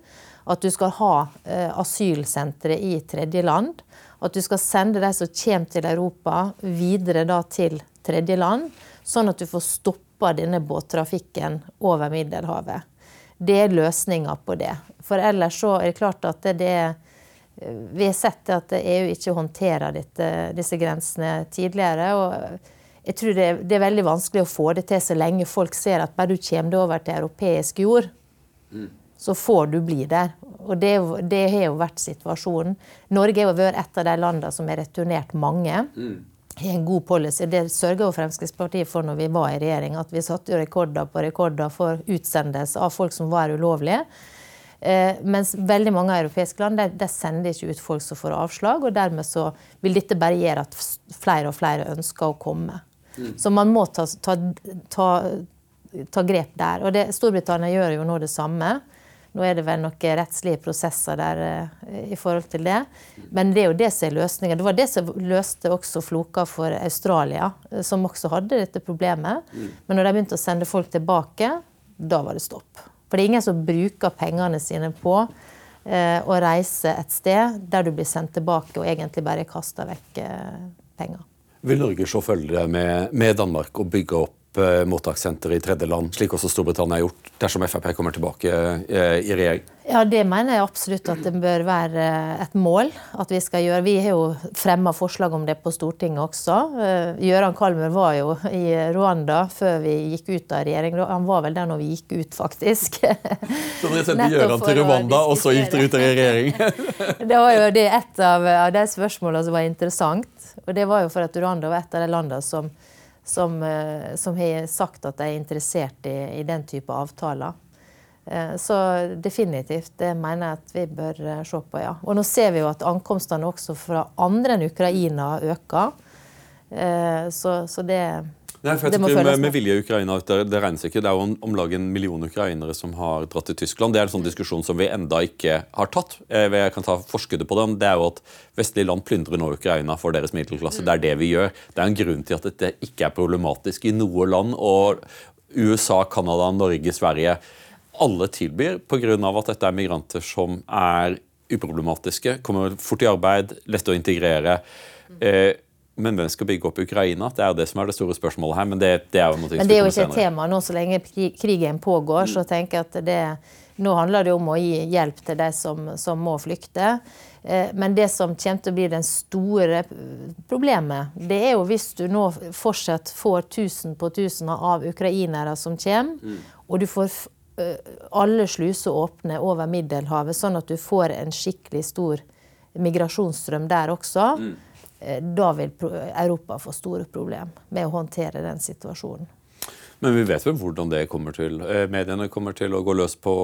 at du skal ha eh, asylsentre i tredjeland. At du skal sende de som kommer til Europa, videre da til tredjeland. Sånn at du får stoppa denne båttrafikken over Middelhavet. Det er løsninga på det. For ellers så er det klart at det, det Vi har sett at EU ikke håndterer dette, disse grensene tidligere. og jeg tror det, det, er veldig vanskelig å få det til så lenge folk ser at bare du kommer over til europeisk jord, mm så får du bli der. Og det, det har jo vært situasjonen. Norge har vært et av de landene som har returnert mange. Mm. En god policy. Det sørga Fremskrittspartiet for når vi var i regjering. At vi satte rekorder på rekorder for utsendelse av folk som var ulovlige. Eh, mens veldig mange europeiske land det de sender ikke ut folk som får avslag. og Dermed så vil dette bare gjøre at flere og flere ønsker å komme. Mm. Så man må ta, ta, ta, ta grep der. Og det, Storbritannia gjør jo nå det samme. Nå er det vel noen rettslige prosesser der uh, i forhold til det. Men det er jo det som er løsninga. Det var det som løste også floka for Australia, uh, som også hadde dette problemet. Mm. Men når de begynte å sende folk tilbake, da var det stopp. For det er ingen som bruker pengene sine på uh, å reise et sted der du blir sendt tilbake og egentlig bare kaster vekk penger. Vil Norge så følge med, med Danmark og bygge opp Eh, mottakssenter i tredjeland, slik også Storbritannia har gjort, dersom Frp kommer tilbake eh, i regjering? Ja, Det mener jeg absolutt at det bør være eh, et mål at vi skal gjøre. Vi har jo fremma forslag om det på Stortinget også. Gøran Kalmer var jo i Rwanda før vi gikk ut av regjering. Han var vel der når vi gikk ut, faktisk. Så dere sendte Gøran til Rwanda, og så gikk dere ut av regjering? det var jo det et av, av de spørsmålene som var interessant. Og det var jo for at Rwanda var et av de landene som som, eh, som har sagt at de er interessert i, i den type avtaler. Eh, så definitivt, det mener jeg at vi bør eh, se på, ja. Og nå ser vi jo at ankomstene også fra andre enn Ukraina øker. Så, så det Nei, for jeg tror med, med vilje Ukraina, det, det regnes ikke. Det er jo om, om lag en million ukrainere som har dratt til Tyskland. Det er en sånn diskusjon som vi enda ikke har tatt. Eh, jeg kan ta forskuddet på den. Det er jo at Vestlige land plyndrer nå Ukraina for deres middelklasse. Det er det vi gjør. Det er en grunn til at dette ikke er problematisk i noe land. og USA, Canada, Norge, Sverige alle tilbyr pga. at dette er migranter som er uproblematiske, kommer fort i arbeid, lette å integrere. Eh, men hvem skal bygge opp Ukraina? Det er jo det som er det store spørsmålet her. Men det, det er jo noe Men det er jo ikke et tema nå så lenge krigen pågår. Så tenker jeg at det, Nå handler det om å gi hjelp til de som, som må flykte. Eh, men det som kommer til å bli den store problemet, det er jo hvis du nå fortsatt får tusen på tusen av ukrainere som kommer, mm. og du får Eh, alle sluser åpne over Middelhavet, sånn at du får en skikkelig stor migrasjonsstrøm der også, mm. Da vil Europa få store problemer med å håndtere den situasjonen. Men vi vet vel hvordan det kommer til. Eh, mediene kommer til å gå løs på,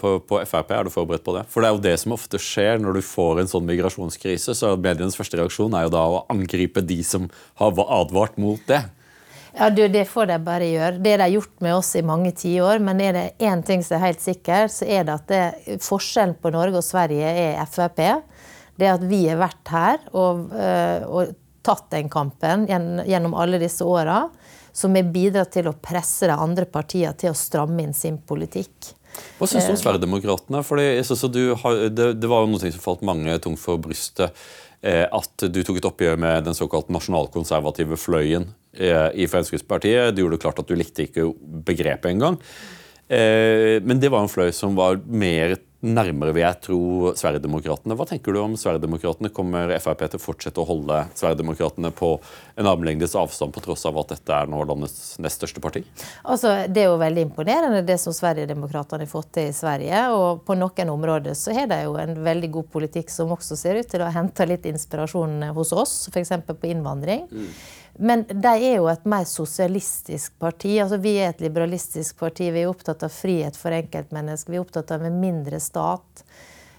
på, på, Frp. Er du forberedt på det? For det er jo det som ofte skjer når du får en sånn migrasjonskrise. så Medienes første reaksjon er jo da å angripe de som har advart mot det. Ja, du, Det får de bare gjøre. Det de har gjort med oss i mange tiår. Men er det én ting som er helt sikkert, så er det at det, forskjellen på Norge og Sverige er Frp. Det at vi har vært her og, øh, og tatt den kampen gjennom alle disse åra, som har bidratt til å presse de andre partiene til å stramme inn sin politikk. Hva syns du om eh. Sverigedemokraterna? Det, det var jo noe som falt mange tungt for brystet. Eh, at du tok et oppgjør med den såkalt nasjonalkonservative fløyen eh, i Fremskrittspartiet. Du gjorde det klart at du likte ikke begrepet engang. Eh, men det var en fløy som var mer nærmere, vil jeg tro, Sverigedemokraterna. Hva tenker du om Sverigedemokraterna? Kommer Frp til å fortsette å holde Sverigedemokraterna på en armlengdes avstand, på tross av at dette er nå landets nest største parti? Altså, Det er jo veldig imponerende det som Sverigedemokraterna har fått til i Sverige. Og på noen områder så har de jo en veldig god politikk som også ser ut til å hente litt inspirasjon hos oss, f.eks. på innvandring. Mm. Men de er jo et mer sosialistisk parti. Altså, vi er et liberalistisk parti. Vi er opptatt av frihet for enkeltmennesker. Vi er opptatt av en mindre stat.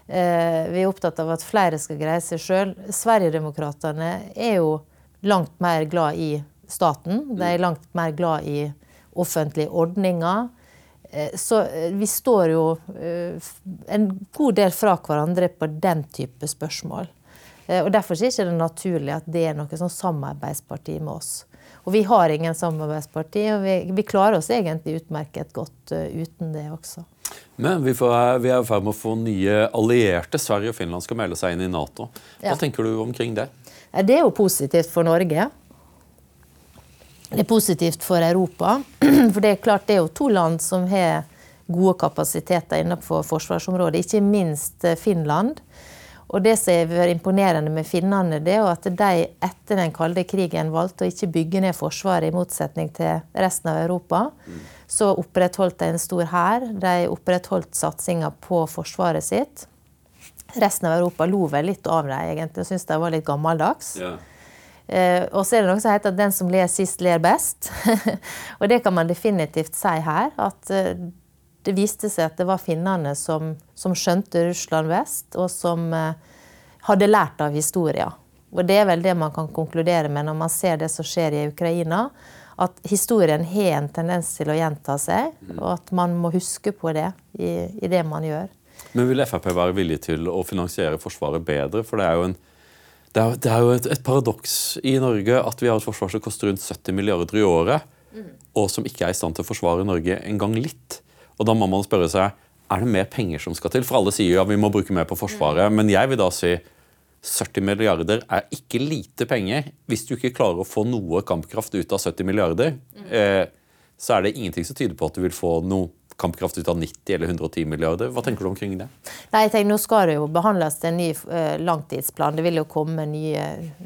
Eh, vi er opptatt av at flere skal greie seg sjøl. Sverigedemokraterna er jo langt mer glad i staten. De er langt mer glad i offentlige ordninger. Eh, så eh, vi står jo en god del fra hverandre på den type spørsmål. Eh, og Derfor er det ikke naturlig at det er noe sånn samarbeidsparti med oss. Og vi har ingen samarbeidsparti, og vi, vi klarer oss egentlig utmerket godt uh, uten det også. Men vi, får, vi er i ferd med å få nye allierte. Sverige og Finland skal melde seg inn i Nato. Hva ja. tenker du omkring det? Det er jo positivt for Norge. Det er positivt for Europa. For det er klart det er jo to land som har gode kapasiteter innenfor forsvarsområdet, ikke minst eh, Finland. Og det som har vært imponerende med finnene, det er at de etter den kalde krigen valgte å ikke bygge ned Forsvaret, i motsetning til resten av Europa. Så opprettholdt de en stor hær. De opprettholdt satsinga på forsvaret sitt. Resten av Europa lo vel litt av dem, egentlig. Syntes de var litt gammeldags. Ja. Uh, og så er det noe som heter at 'den som ler sist, ler best'. og det kan man definitivt si her. at eh, det viste seg at det var finnene som, som skjønte Russland vest, og som eh, hadde lært av historien. Og det er vel det man kan konkludere med når man ser det som skjer i Ukraina. At historien har en tendens til å gjenta seg, og at man må huske på det i, i det man gjør. Men vil Frp være villig til å finansiere Forsvaret bedre? For det er jo, en, det er, det er jo et, et, paradoks i Norge at vi har et forsvar som koster rundt 70 milliarder i året, mm. og som ikke er i stand til å forsvare Norge engang litt. Og da må man spørre seg er det mer penger som skal til. For alle sier jo ja, vi må bruke mer på Forsvaret. Men jeg vil da si 70 milliarder er ikke lite penger. Hvis du ikke klarer å få noe kampkraft ut av 70 milliarder, eh, så er det ingenting som tyder på at du vil få noe kampkraft ut av 90 eller 110 milliarder. Hva tenker du omkring det? Nei, jeg tenker Nå skal det jo behandles en ny uh, langtidsplan. Det vil jo komme en ny,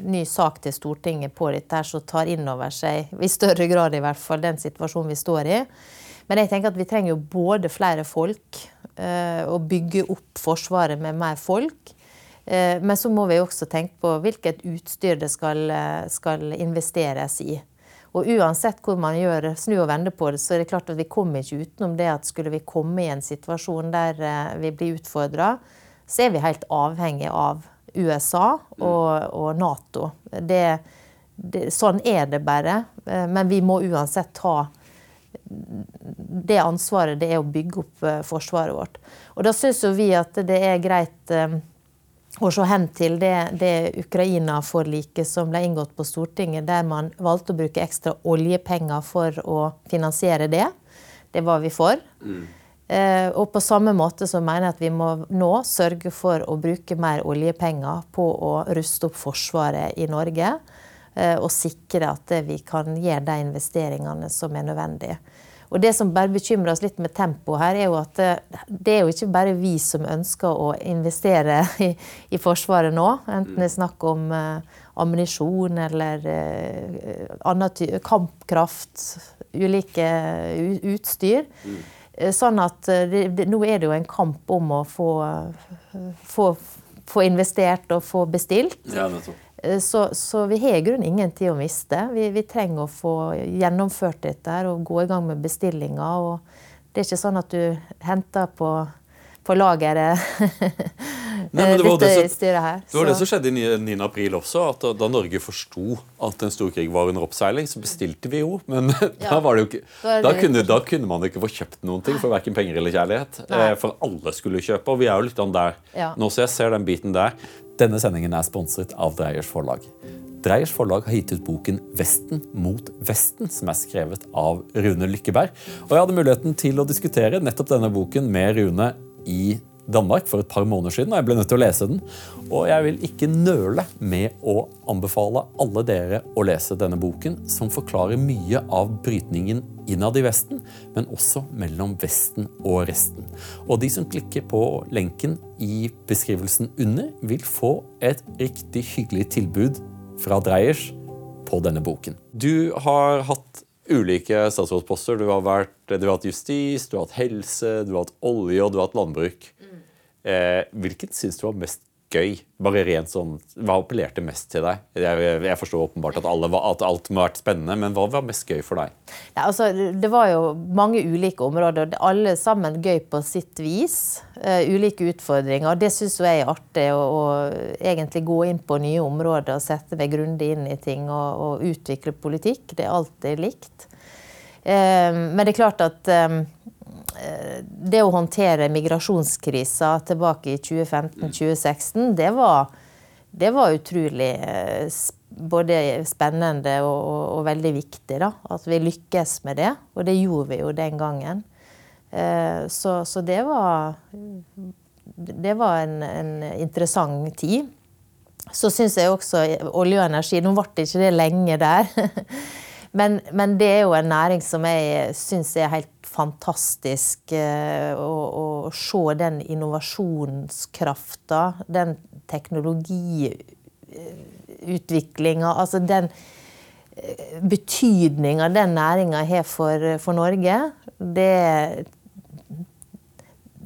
ny sak til Stortinget på dette her som tar inn over seg, i større grad i hvert fall, den situasjonen vi står i. Men jeg tenker at vi trenger jo både flere folk eh, og bygge opp Forsvaret med mer folk. Eh, men så må vi også tenke på hvilket utstyr det skal, eh, skal, investeres i. Og uansett hvor man gjør snu og vende på det, så er det klart at vi kommer ikke utenom det at skulle vi komme i en situasjon der vi blir utfordra, så er vi helt avhengig av USA og, og Nato. Det det, sånn er det bare. Men vi må uansett ta det ansvaret det er å bygge opp eh, forsvaret vårt. Og da syns vi at det er greit å se hen til det, det Ukraina-forliket som ble inngått på Stortinget, der man valgte å bruke ekstra oljepenger for å finansiere det. Det var vi for. Mm. Eh, og på samme måte så mener jeg at vi må nå sørge for å bruke mer oljepenger på å ruste opp Forsvaret i Norge. Eh, og sikre at vi kan gjøre de investeringene som er nødvendige. Og Det som bare bekymrer oss litt med tempoet her, er jo at eh, det er jo ikke bare vi som ønsker å investere i, i Forsvaret nå. Enten det er snakk om uh, ammunisjon eller uh, kampkraft, ulike utstyr. Sånn at det, det, nå er det jo en kamp om å få, få, få investert og få bestilt. Ja, nettopp. Eh, så, så, vi har i grunnen ingen tid å miste. Vi, vi, trenger å få gjennomført dette og gå i gang med bestillinger. Og det er ikke sånn at du henter på, på lageret Nei, det var det, som, det var det som skjedde i 9. april også. at Da Norge forsto at en storkrig var under oppseiling, så bestilte vi jo. Men ja. da, var det jo ikke, da, kunne, da, kunne, man ikke få kjøpt noen ting for verken penger eller kjærlighet. Nei. for alle skulle kjøpe, og vi er jo litt an der ja. nå. Så jeg ser den biten der. Denne sendingen er sponset av Dreyers forlag. Dreyers forlag har gitt ut boken 'Vesten mot Vesten', som er skrevet av Rune Lykkeberg. Og jeg hadde muligheten til å diskutere nettopp denne boken med Rune i Danmark for et par måneder siden, og jeg ble nødt til å lese den. Og jeg vil ikke nøle med å anbefale alle dere å lese denne boken, som forklarer mye av brytningen innad i Vesten, men også mellom Vesten og resten. Og de som klikker på lenken i beskrivelsen under, vil få et riktig hyggelig tilbud fra Dreyers på denne boken. Du har hatt ulike statsrådsposter. Du har, vært, du har hatt justis, du har hatt helse, du har hatt olje og du har hatt landbruk. Eh, hvilken syns du var mest gøy? Bare rent sånn, Hva appellerte mest til deg? Jeg, jeg forstår åpenbart at, alle, at, alt må ha vært spennende, men hva var mest gøy for deg? Ja, altså, det var jo mange ulike områder, alle sammen gøy på sitt vis. Uh, ulike utfordringer. Det syns jeg er artig, å, å, egentlig gå inn på nye områder og sette meg grundig inn i ting og, og utvikle politikk. Det er alltid likt. Uh, men det er klart at um, det å håndtere migrasjonskrisa tilbake i 2015-2016, det det var utrolig eh, både spennende og, og, veldig viktig. Da, at vi lykkes med det. Og det gjorde vi jo den gangen. Eh, så, så det var Det var en, en interessant tid. Så syns jeg også olje og energi Nå ble det ikke det lenge der. Men, men, det er jo en næring som jeg syns er helt fantastisk. Eh, å, å se den innovasjonskrafta, den teknologiutviklinga, altså den eh, betydninga den næringa har for, for Norge, det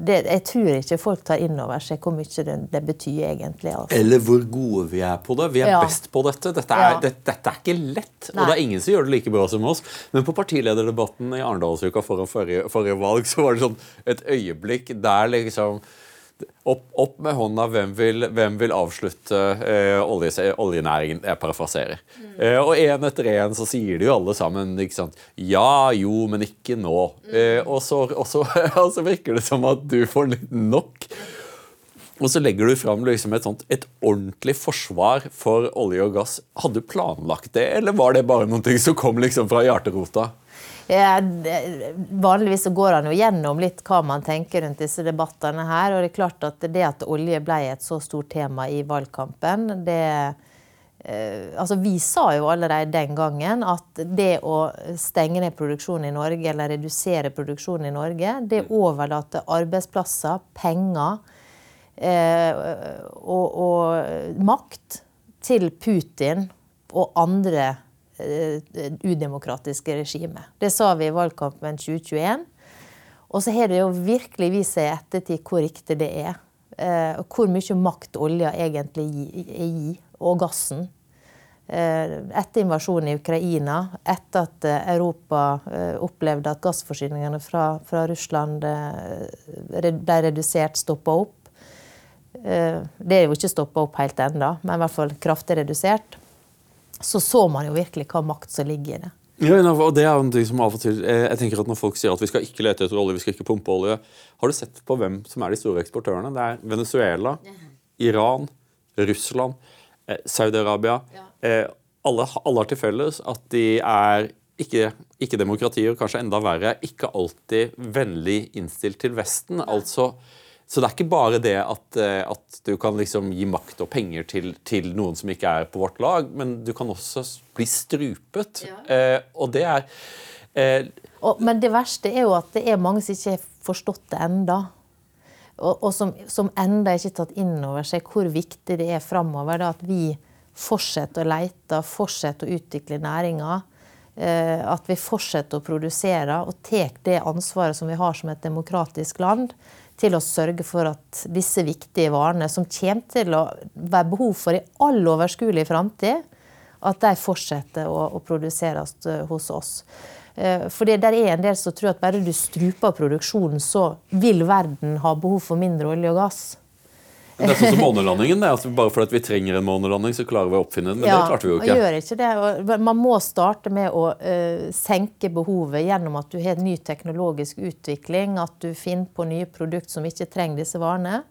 det, jeg tror ikke folk tar inn over seg hvor mye det, det betyr egentlig. Altså. Eller hvor gode vi er på det. Vi er ja. best på dette. Dette er, ja. det, dette er ikke lett. Nei. Og det er ingen som gjør det like bra som oss. Men på partilederdebatten i Arendalsuka foran forrige, forrige valg så var det sånn et øyeblikk der liksom opp, opp, med hånda. Hvem vil, hvem vil avslutte eh, olje, oljenæringen? Jeg parafraserer. Mm. Eh, og én etter én så sier de jo alle sammen ikke sant? ja, jo, men ikke nå. Mm. Eh, og, så, og, så, og, så, virker det som at du får litt nok. Og så legger du fram liksom et, sånt, et ordentlig forsvar for olje og gass. Hadde du planlagt det, eller var det bare noe som kom liksom fra hjerterota? Vanligvis så går han jo gjennom litt hva man tenker rundt disse debattene her. Og det er klart at det at olje ble et så stort tema i valgkampen, det eh, Altså, vi sa jo allerede den gangen at det å stenge ned produksjonen i Norge, eller redusere produksjonen i Norge, det overlater arbeidsplasser, penger eh, og, og makt til Putin og andre udemokratiske regimet. Det sa vi i valgkampen 2021. Og så har det jo virkelig vist seg i ettertid hvor riktig det er. Eh, og hvor mye makt olja egentlig gir, og gassen. Eh, etter invasjonen i Ukraina, etter at Europa opplevde at gassforsyningene fra, fra Russland ble redusert, stoppa opp. Det er jo ikke stoppa opp helt ennå, men i hvert fall kraftig redusert så så man jo virkelig hva makt som ligger i det. Ja, og det er en ting som av og til, eh, jeg tenker at Når folk sier at vi skal ikke lete etter olje, vi skal ikke pumpe olje Har du sett på hvem som er de store eksportørene? Det er Venezuela, Iran, Russland, eh, Saudi-Arabia. Eh, alle, alle, har til felles at de er ikke, ikke demokratier, kanskje enda verre, ikke alltid vennlig innstilt til Vesten. altså så det er ikke bare det at, eh, at du kan liksom gi makt og penger til, til, noen som ikke er på vårt lag, men du kan også bli strupet. Ja. Eh, og det er eh, og, Men det verste er jo at det er mange som ikke har forstått det enda. Og, og som, som enda ikke har tatt inn over seg hvor viktig det er framover at vi fortsetter å lete, fortsetter å utvikle næringa. Eh, at vi fortsetter å produsere og tar det ansvaret som vi har som et demokratisk land til å sørge for at disse viktige varene, som kommer til å være behov for i all overskuelig framtid, at de fortsetter å, å, produseres eh, hos oss. Eh, for det der er en del som tror at bare du struper produksjonen, så vil verden ha behov for mindre olje og gass. Det er sånn som månelandingen. altså Bare fordi vi trenger en månelanding, så klarer vi å oppfinne den. Men ja, det klarte vi jo ikke. Og Gjør ikke det. Man må starte med å uh, senke behovet gjennom at du har ny teknologisk utvikling, at du finner på nye produkter som ikke trenger disse varene.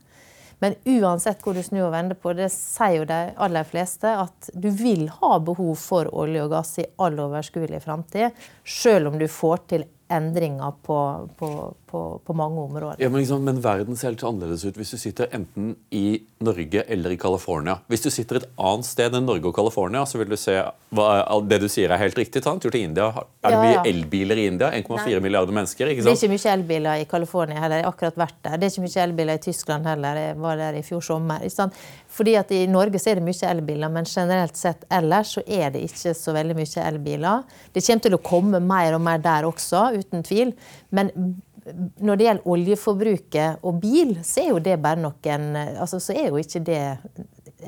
Men uansett hvor du snur og vender på, det sier jo de aller fleste at du vil ha behov for olje og gass i all overskuelig framtid, selv om du får til endringer på, på, på, på mange områder. Ja, men, liksom, men, verden ser helt annerledes ut hvis du sitter enten i Norge eller i California. Hvis du sitter et annet sted enn Norge og California, så vil du se hva, det du sier er helt riktig. Ta en tur til India. Er det ja, mye elbiler i India? 1,4 milliarder mennesker. ikke sant? Det er ikke mye elbiler i California heller. Jeg har akkurat vært der. Det er ikke mye elbiler i Tyskland heller. Jeg var der i fjor sommer. ikke sant? Fordi at I Norge så er det mye elbiler, men generelt sett ellers så er det ikke så veldig mye elbiler. Det kommer til å komme mer og mer der også, uten tvil. Men når det gjelder oljeforbruket og bil, så er jo det bare noen altså Så er jo ikke det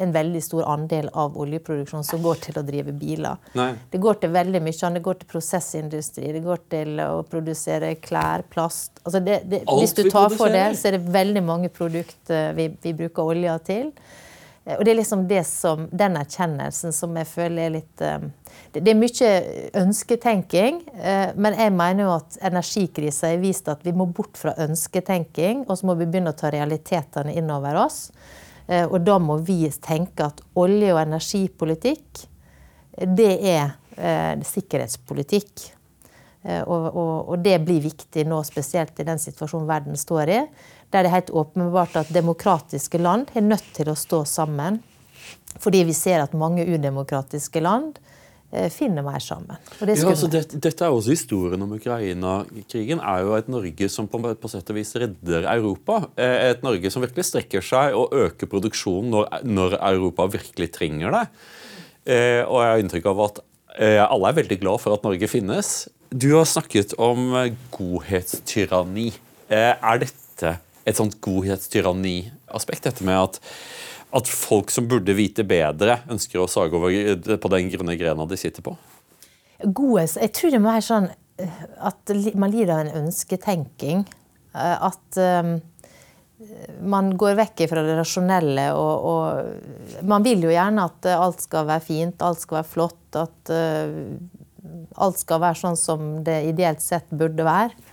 en veldig stor andel av oljeproduksjonen som går til å drive biler. Nei. Det går til veldig mye Det går til prosessindustri, det går til å produsere klær, plast altså det, det, Hvis du tar for det, så er det veldig mange produkter vi, vi bruker olja til. Eh, og det er liksom det som, den erkjennelsen som jeg føler er litt eh, Det er mye ønsketenking, eh, men jeg mener jo at energikrisa har vist at vi må bort fra ønsketenking, og så må vi begynne å ta realitetene inn over oss. Og da må vi tenke at olje- og energipolitikk, det er sikkerhetspolitikk. Og, og, og, det blir viktig nå, spesielt i den situasjonen verden står i der det er helt åpenbart at demokratiske land er nødt til å stå sammen. Fordi vi ser at mange udemokratiske land eh, finner mer sammen. Det ja, altså det, dette er også Historien om Ukraina-krigen er jo et Norge som på, på, sett og vis redder Europa. Eh, et Norge som virkelig strekker seg og øker produksjonen når, når Europa virkelig trenger det. Eh, og jeg har inntrykk av at alle er veldig glad for at Norge finnes. Du har snakket om godhetstyranni. Er dette et sånt godhetstyranni-aspekt. Dette med at, at, folk som burde vite bedre, ønsker å sage over på den grunne grena de sitter på? Godhet Jeg tror det må være sånn eh, at man lider av en ønsketenking. Eh, at man går vekk fra det rasjonelle og, og, Man vil jo gjerne at alt skal være fint, alt skal være flott, at alt skal være sånn som det ideelt sett burde være.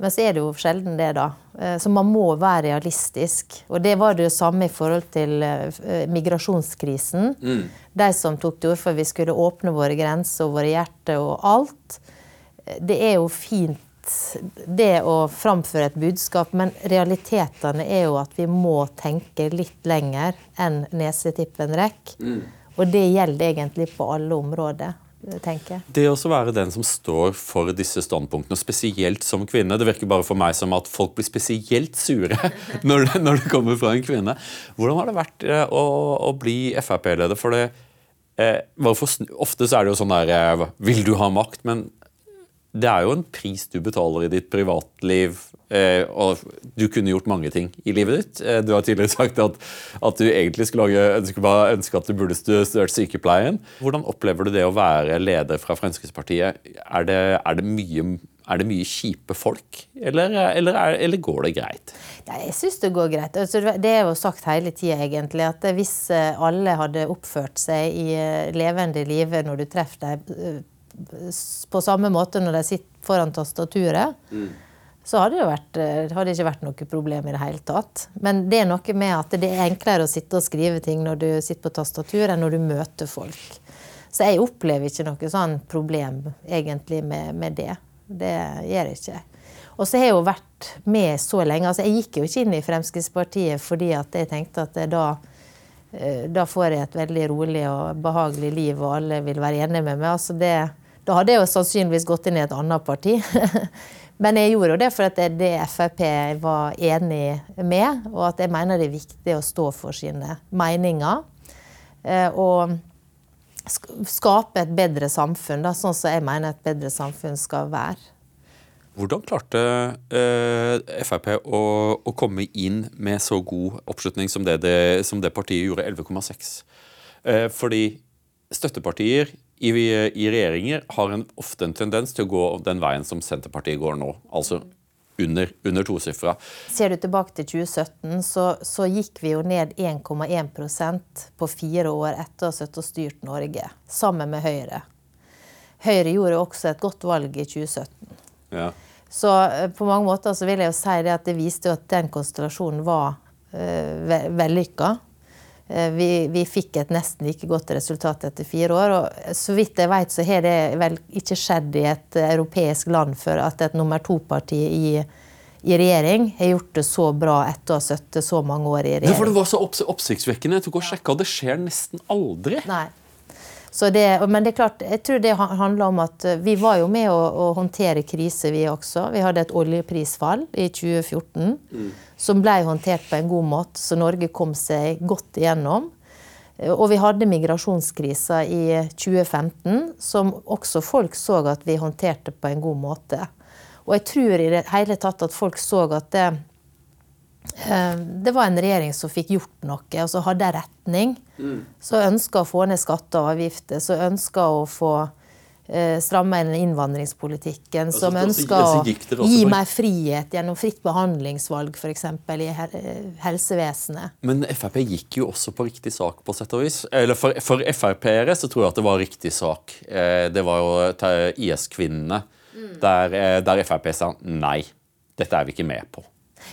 Men så er det jo sjelden det, da. Eh, så man må være realistisk. Og det var det jo samme i forhold til eh, migrasjonskrisen. Mm. De som tok til orde for at vi skulle åpne våre grenser og våre hjerter og alt. Det er jo fint det å framføre et budskap, men realitetene er jo at vi må tenke litt lenger enn nesetippen rekker. Mm. Og det gjelder egentlig på alle områder tenker. Det å være den som står for disse standpunktene, spesielt som kvinne Det virker bare for meg som at folk blir spesielt sure når det, når det kommer fra en kvinne. Hvordan har det vært eh, å, å bli Frp-leder? For det, eh, ofte så er det jo sånn der eh, Vil du ha makt? Men det er jo en pris du betaler i ditt privatliv. Eh, og du kunne gjort mange ting i livet ditt. Eh, du har tidligere sagt at, at du egentlig skulle, lage, skulle bare ønske at du burde studert sykepleien. Hvordan opplever du det å være leder fra Fremskrittspartiet? Er det, er det, mye, er det mye kjipe folk, eller, eller, er, eller går det greit? Ja, jeg syns det går greit. Altså, det er jo sagt hele tida, egentlig, at hvis eh, alle hadde oppført seg i levende live når du treffer dem på samme måte når de sitter foran tastaturet, mm. så hadde det, vært, hadde ikke vært noe problem i det hele tatt. Men det er noe med at det er enklere å sitte og skrive ting når du sitter på tastatur, enn når du møter folk. Så jeg opplever ikke noe sånn problem egentlig med, med det. Det gjør jeg ikke. Og så har jeg jo vært med så lenge. altså Jeg gikk jo ikke inn i Fremskrittspartiet fordi at jeg tenkte at da, eh, da får jeg et veldig rolig og behagelig liv, og alle vil være enige med meg. altså det, Da hadde jeg jo sannsynligvis gått inn i et annet parti. Men jeg gjorde jo det for at det, det Frp var enig med, og at jeg mener det er viktig å stå for sine meninger. Eh, og skape et bedre samfunn, da, sånn som jeg mener et bedre samfunn skal være. Hvordan klarte eh, Frp å, å, komme inn med så god oppslutning som det, det, som det partiet gjorde, 11,6? Eh, fordi støttepartier i, i, regjeringer har en, ofte en tendens til å gå den veien som Senterpartiet går nå. Altså under, under tosifra. Ser du tilbake til 2017, så, så gikk vi jo ned 1,1% på fire år etter å ha sittet og styrt Norge, sammen med Høyre. Høyre gjorde også et godt valg i 2017. Ja. Så eh, på mange måter så vil jeg jo si det at det viste jo at den konstellasjonen var uh, vellykka. Uh, vi, vi, fikk et nesten like godt resultat etter fire år. Og så vidt jeg vet, så har det vel ikke skjedd i et europeisk land før at et nummer to-parti i, i, regjering har gjort det så bra etter å ha sittet så mange år i regjering. Det, for det var så oppsiktsvekkende. Jeg tok og sjekka, det skjer nesten aldri. Nei. Det, men det er klart, jeg tror det handler om at eh, vi var jo med å, å håndtere krise, vi også. Vi hadde et oljeprisfall i 2014 mm. som ble håndtert på en god måte, så Norge kom seg godt igjennom. Eh, og vi hadde migrasjonskrisa i 2015, som også folk så at vi håndterte på en god måte. Og jeg tror i det hele tatt at folk så at det, det var en regjering som fikk gjort noe, og som hadde retning. Mm. Som ønska å få ned skatter og avgifter, som ønska å få eh, stramme inn innvandringspolitikken. Altså, som ønska å gi mer frihet gjennom fritt behandlingsvalg, f.eks. i helsevesenet. Men Frp gikk jo også på riktig sak, på sett og vis. Eller for, for Frp-ere så tror jeg at det var riktig sak. Eh, det var jo IS-kvinnene, mm. der, der Frp sa nei. Dette er vi ikke med på.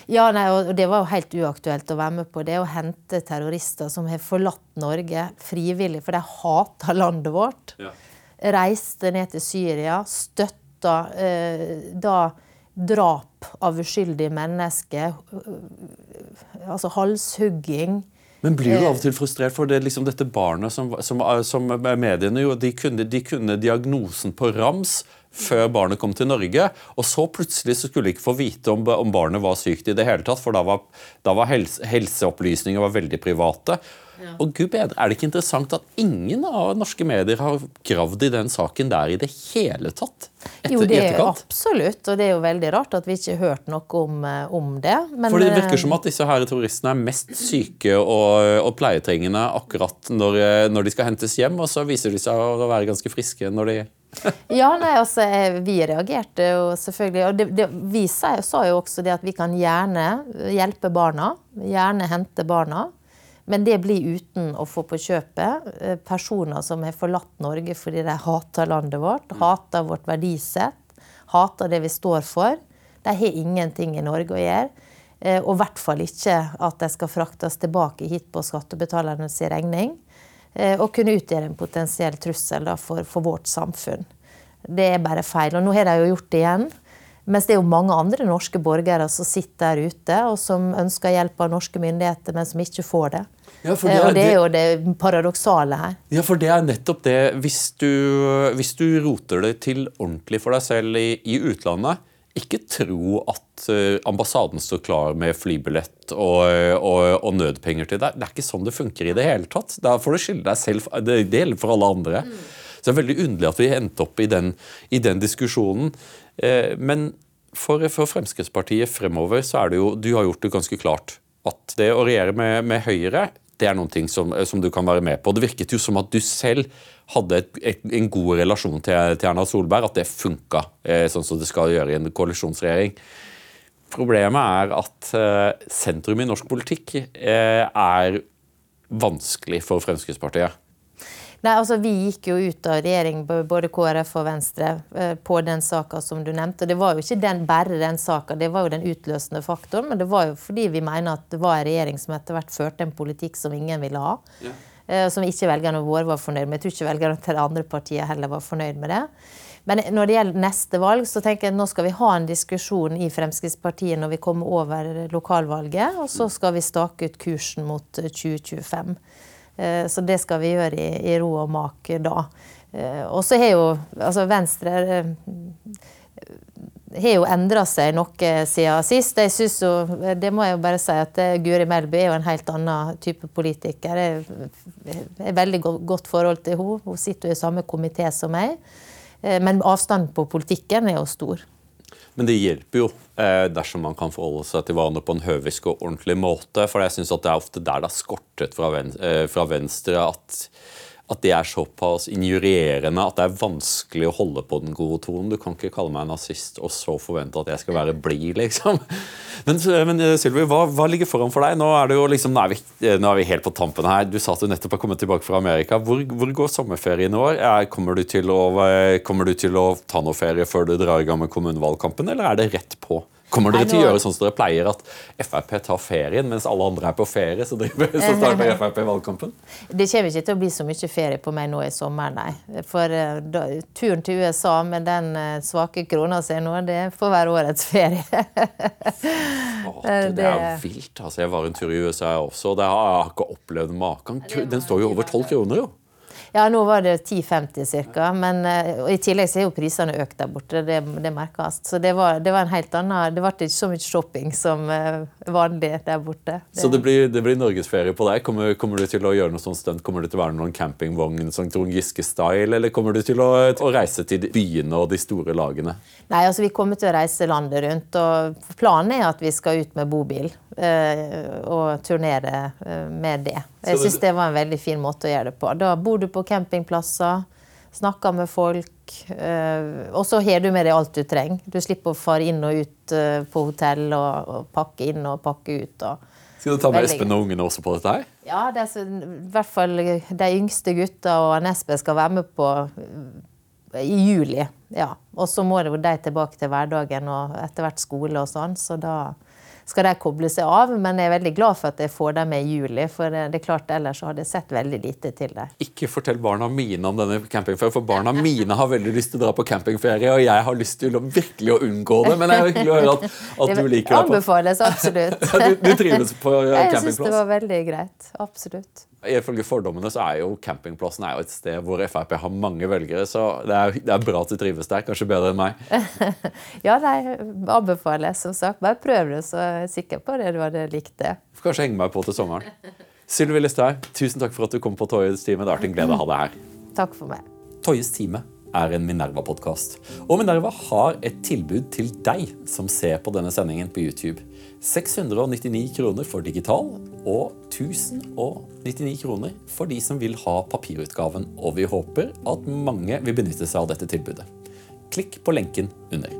Ja, nei, og Det var jo helt uaktuelt å være med på det. Å hente terrorister som har forlatt Norge frivillig, for de hater landet vårt. Ja. Reiste ned til Syria, støtta eh, da drap av uskyldige mennesker. Eh, altså halshugging. Men blir du av og til frustrert for det, liksom dette barnet som, som, som mediene jo, de kunne, de kunne diagnosen på rams før barnet kom til Norge. Og så plutselig så skulle de ikke få vite om, om barnet var sykt i det hele tatt, for da var, da var helse, helseopplysninger var veldig private. Ja. Og gud bedre, Er det ikke interessant at ingen av norske medier har gravd i den saken der i det hele tatt? Etter, jo, det er absolutt, og det er jo veldig rart at vi ikke har hørt noe om, eh, om det. Men, For det virker eh, som at disse her terroristene er mest syke og, og pleietrengende akkurat når, eh, når de skal hentes hjem, og så viser de seg å være ganske friske når de ja, nei, altså, Vi reagerte jo selvfølgelig. Og det, det, vi sa, sa, jo også det at vi kan gjerne hjelpe barna. Gjerne hente barna. Men det blir uten å få på kjøpet eh, personer som har forlatt Norge fordi de hater landet vårt, mm. hater vårt verdisett, hater det vi står for. De har ingenting i Norge å gjøre. Eh, og i hvert fall ikke at de skal fraktes tilbake hit på skattebetalernes regning. Eh, og kunne utgjøre en potensiell trussel for, for, vårt samfunn. Det er bare feil. Og nå har de jo gjort det igjen. Mens det er jo mange andre norske borgere som sitter der ute og som ønsker hjelp av norske myndigheter, men som ikke får det. Ja, det er, og det er jo det paradoksale her. Ja, for det er nettopp det. Hvis du, hvis du roter det til ordentlig for deg selv i, i utlandet, ikke tro at eh, ambassaden står klar med flybillett og, og, og, nødpenger til deg. Det er ikke sånn det funker i det hele tatt. Da får du skylde deg selv. Det, gjelder for alle andre. Mm. Så det er veldig underlig at vi endte opp i den, i den diskusjonen. Eh, men for, for, Fremskrittspartiet fremover så er det jo Du har gjort det ganske klart at det å regjere med, med Høyre det er noen ting som, som, du kan være med på. Det virket jo som at du selv hadde et, et, en god relasjon til, til, Erna Solberg, at det funka eh, sånn som det skal gjøre i en koalisjonsregjering. Problemet er at eh, sentrum i norsk politikk eh, er vanskelig for Fremskrittspartiet. Nei, altså Vi gikk jo ut av regjering, både KrF og Venstre, eh, på den saka som du nevnte. Det var jo ikke den, bare den saka, det var jo den utløsende faktoren. Men det var jo fordi vi mener at det var en regjering som etter hvert førte en politikk som ingen ville ha. Ja. Eh, som ikke velgerne våre var fornøyd med. Jeg tror ikke velgerne til det andre partiet heller var fornøyd med det. Men når det gjelder neste valg, så tenker jeg at nå skal vi ha en diskusjon i Fremskrittspartiet når vi kommer over lokalvalget. Og så skal vi stake ut kursen mot 2025. Eh, så det skal vi gjøre i, ro og mak da. Eh, og så har jo altså Venstre eh, har jo endra seg noe siden sist. Jeg synes jo, det må jeg jo bare si at Guri Melby er jo en helt annen type politiker. Jeg har veldig godt forhold til henne. Hun sitter jo i samme komité som meg. Men avstanden på politikken er jo stor. Men det hjelper jo eh, dersom man kan forholde seg til hverandre på en høvisk og ordentlig måte. For jeg syns det er ofte der det har skortet fra, eh, Venstre at at det er såpass injurierende at det er vanskelig å holde på den gode tonen. Du kan ikke kalle meg nazist og så forvente at jeg skal være blid, liksom. Men, men eh, Sylvi, hva, hva, ligger foran for deg? Nå er, liksom, nå er, vi, eh, nå er vi helt på tampen her. Du sa at du nettopp har kommet tilbake fra Amerika. Hvor, hvor går sommerferien i år? Kommer du, å, kommer du til å ta noe ferie før du drar i gang med kommunevalgkampen, eller er det rett på? Kommer dere til å gjøre sånn som dere pleier, at Frp tar ferien mens alle andre er på ferie? Så, driver, så starter Frp valgkampen? Det kommer ikke til å bli så mye ferie på meg nå i sommer, nei. For uh, da, turen til USA med den uh, svake krona si nå, det får være årets ferie. Åh, det er jo vilt. Altså, jeg var en tur i USA også, og jeg har ikke opplevd maken. Den står jo over tolv kroner, jo. Ja, nå var det 10,50 ca. Men og i tillegg så er jo prisene økt der borte. Det, det merkes. Så det var, det var, en helt annen Det ble ikke så mye shopping som uh, vanlig der borte. Det. Så det blir, det blir norgesferie på deg? Kommer, kommer, du til å gjøre noe sånt stunt? Kommer du til å være noen campingvogn sånn Trond Giske-style, eller kommer du til å, å, reise til byene og de store lagene? Nei, altså vi kommer til å reise landet rundt. og Planen er at vi skal ut med bobil uh, og turnere med det. Jeg syns det var en veldig fin måte å gjøre det på. Da bor du på campingplasser, snakker med folk. Eh, og så har du med deg alt du trenger. Du slipper å fare inn og ut eh, på hotell og, pakke inn og pakke ut. Skal du ta med Espen og ungene også på dette? her? Ja, det så, i hvert fall de yngste gutta og Espen skal være med på eh, i juli. Ja. Og så må de tilbake til hverdagen og etter hvert skole og sånn. Så da skal de koble seg av. Men jeg er veldig glad for at jeg får dem med i juli, for det er klart ellers hadde jeg sett veldig lite til dem. Ikke fortell barna mine om denne campingferien, for barna mine har veldig lyst til å dra på campingferie, og jeg har lyst til å virkelig å unngå det. Men jeg er hyggelig å høre at, at du liker det. Anbefales absolutt. du, du trives på campingplass? Jeg syns det var veldig greit. Absolutt. Ifølge fordommene så er jo campingplassen er jo et sted hvor Frp har mange velgere, så det er, det er bra at du trives der. Kanskje bedre enn meg. ja, nei, jeg som sagt. Bare prøv det, så er jeg sikker på det du hadde likt det. Får kanskje henge meg på til sommeren. Sylvi Listhaug, tusen takk for at du kom på Toyes time. Det har vært en glede å ha deg her. Takk for meg. Toyes time er en Minerva-podkast. Og Minerva har et tilbud til deg som ser på denne sendingen på YouTube. 699 kroner for digital og 1099 kroner for de som vil ha papirutgaven. Og vi håper at mange vil benytte seg av dette tilbudet. Klikk på lenken under.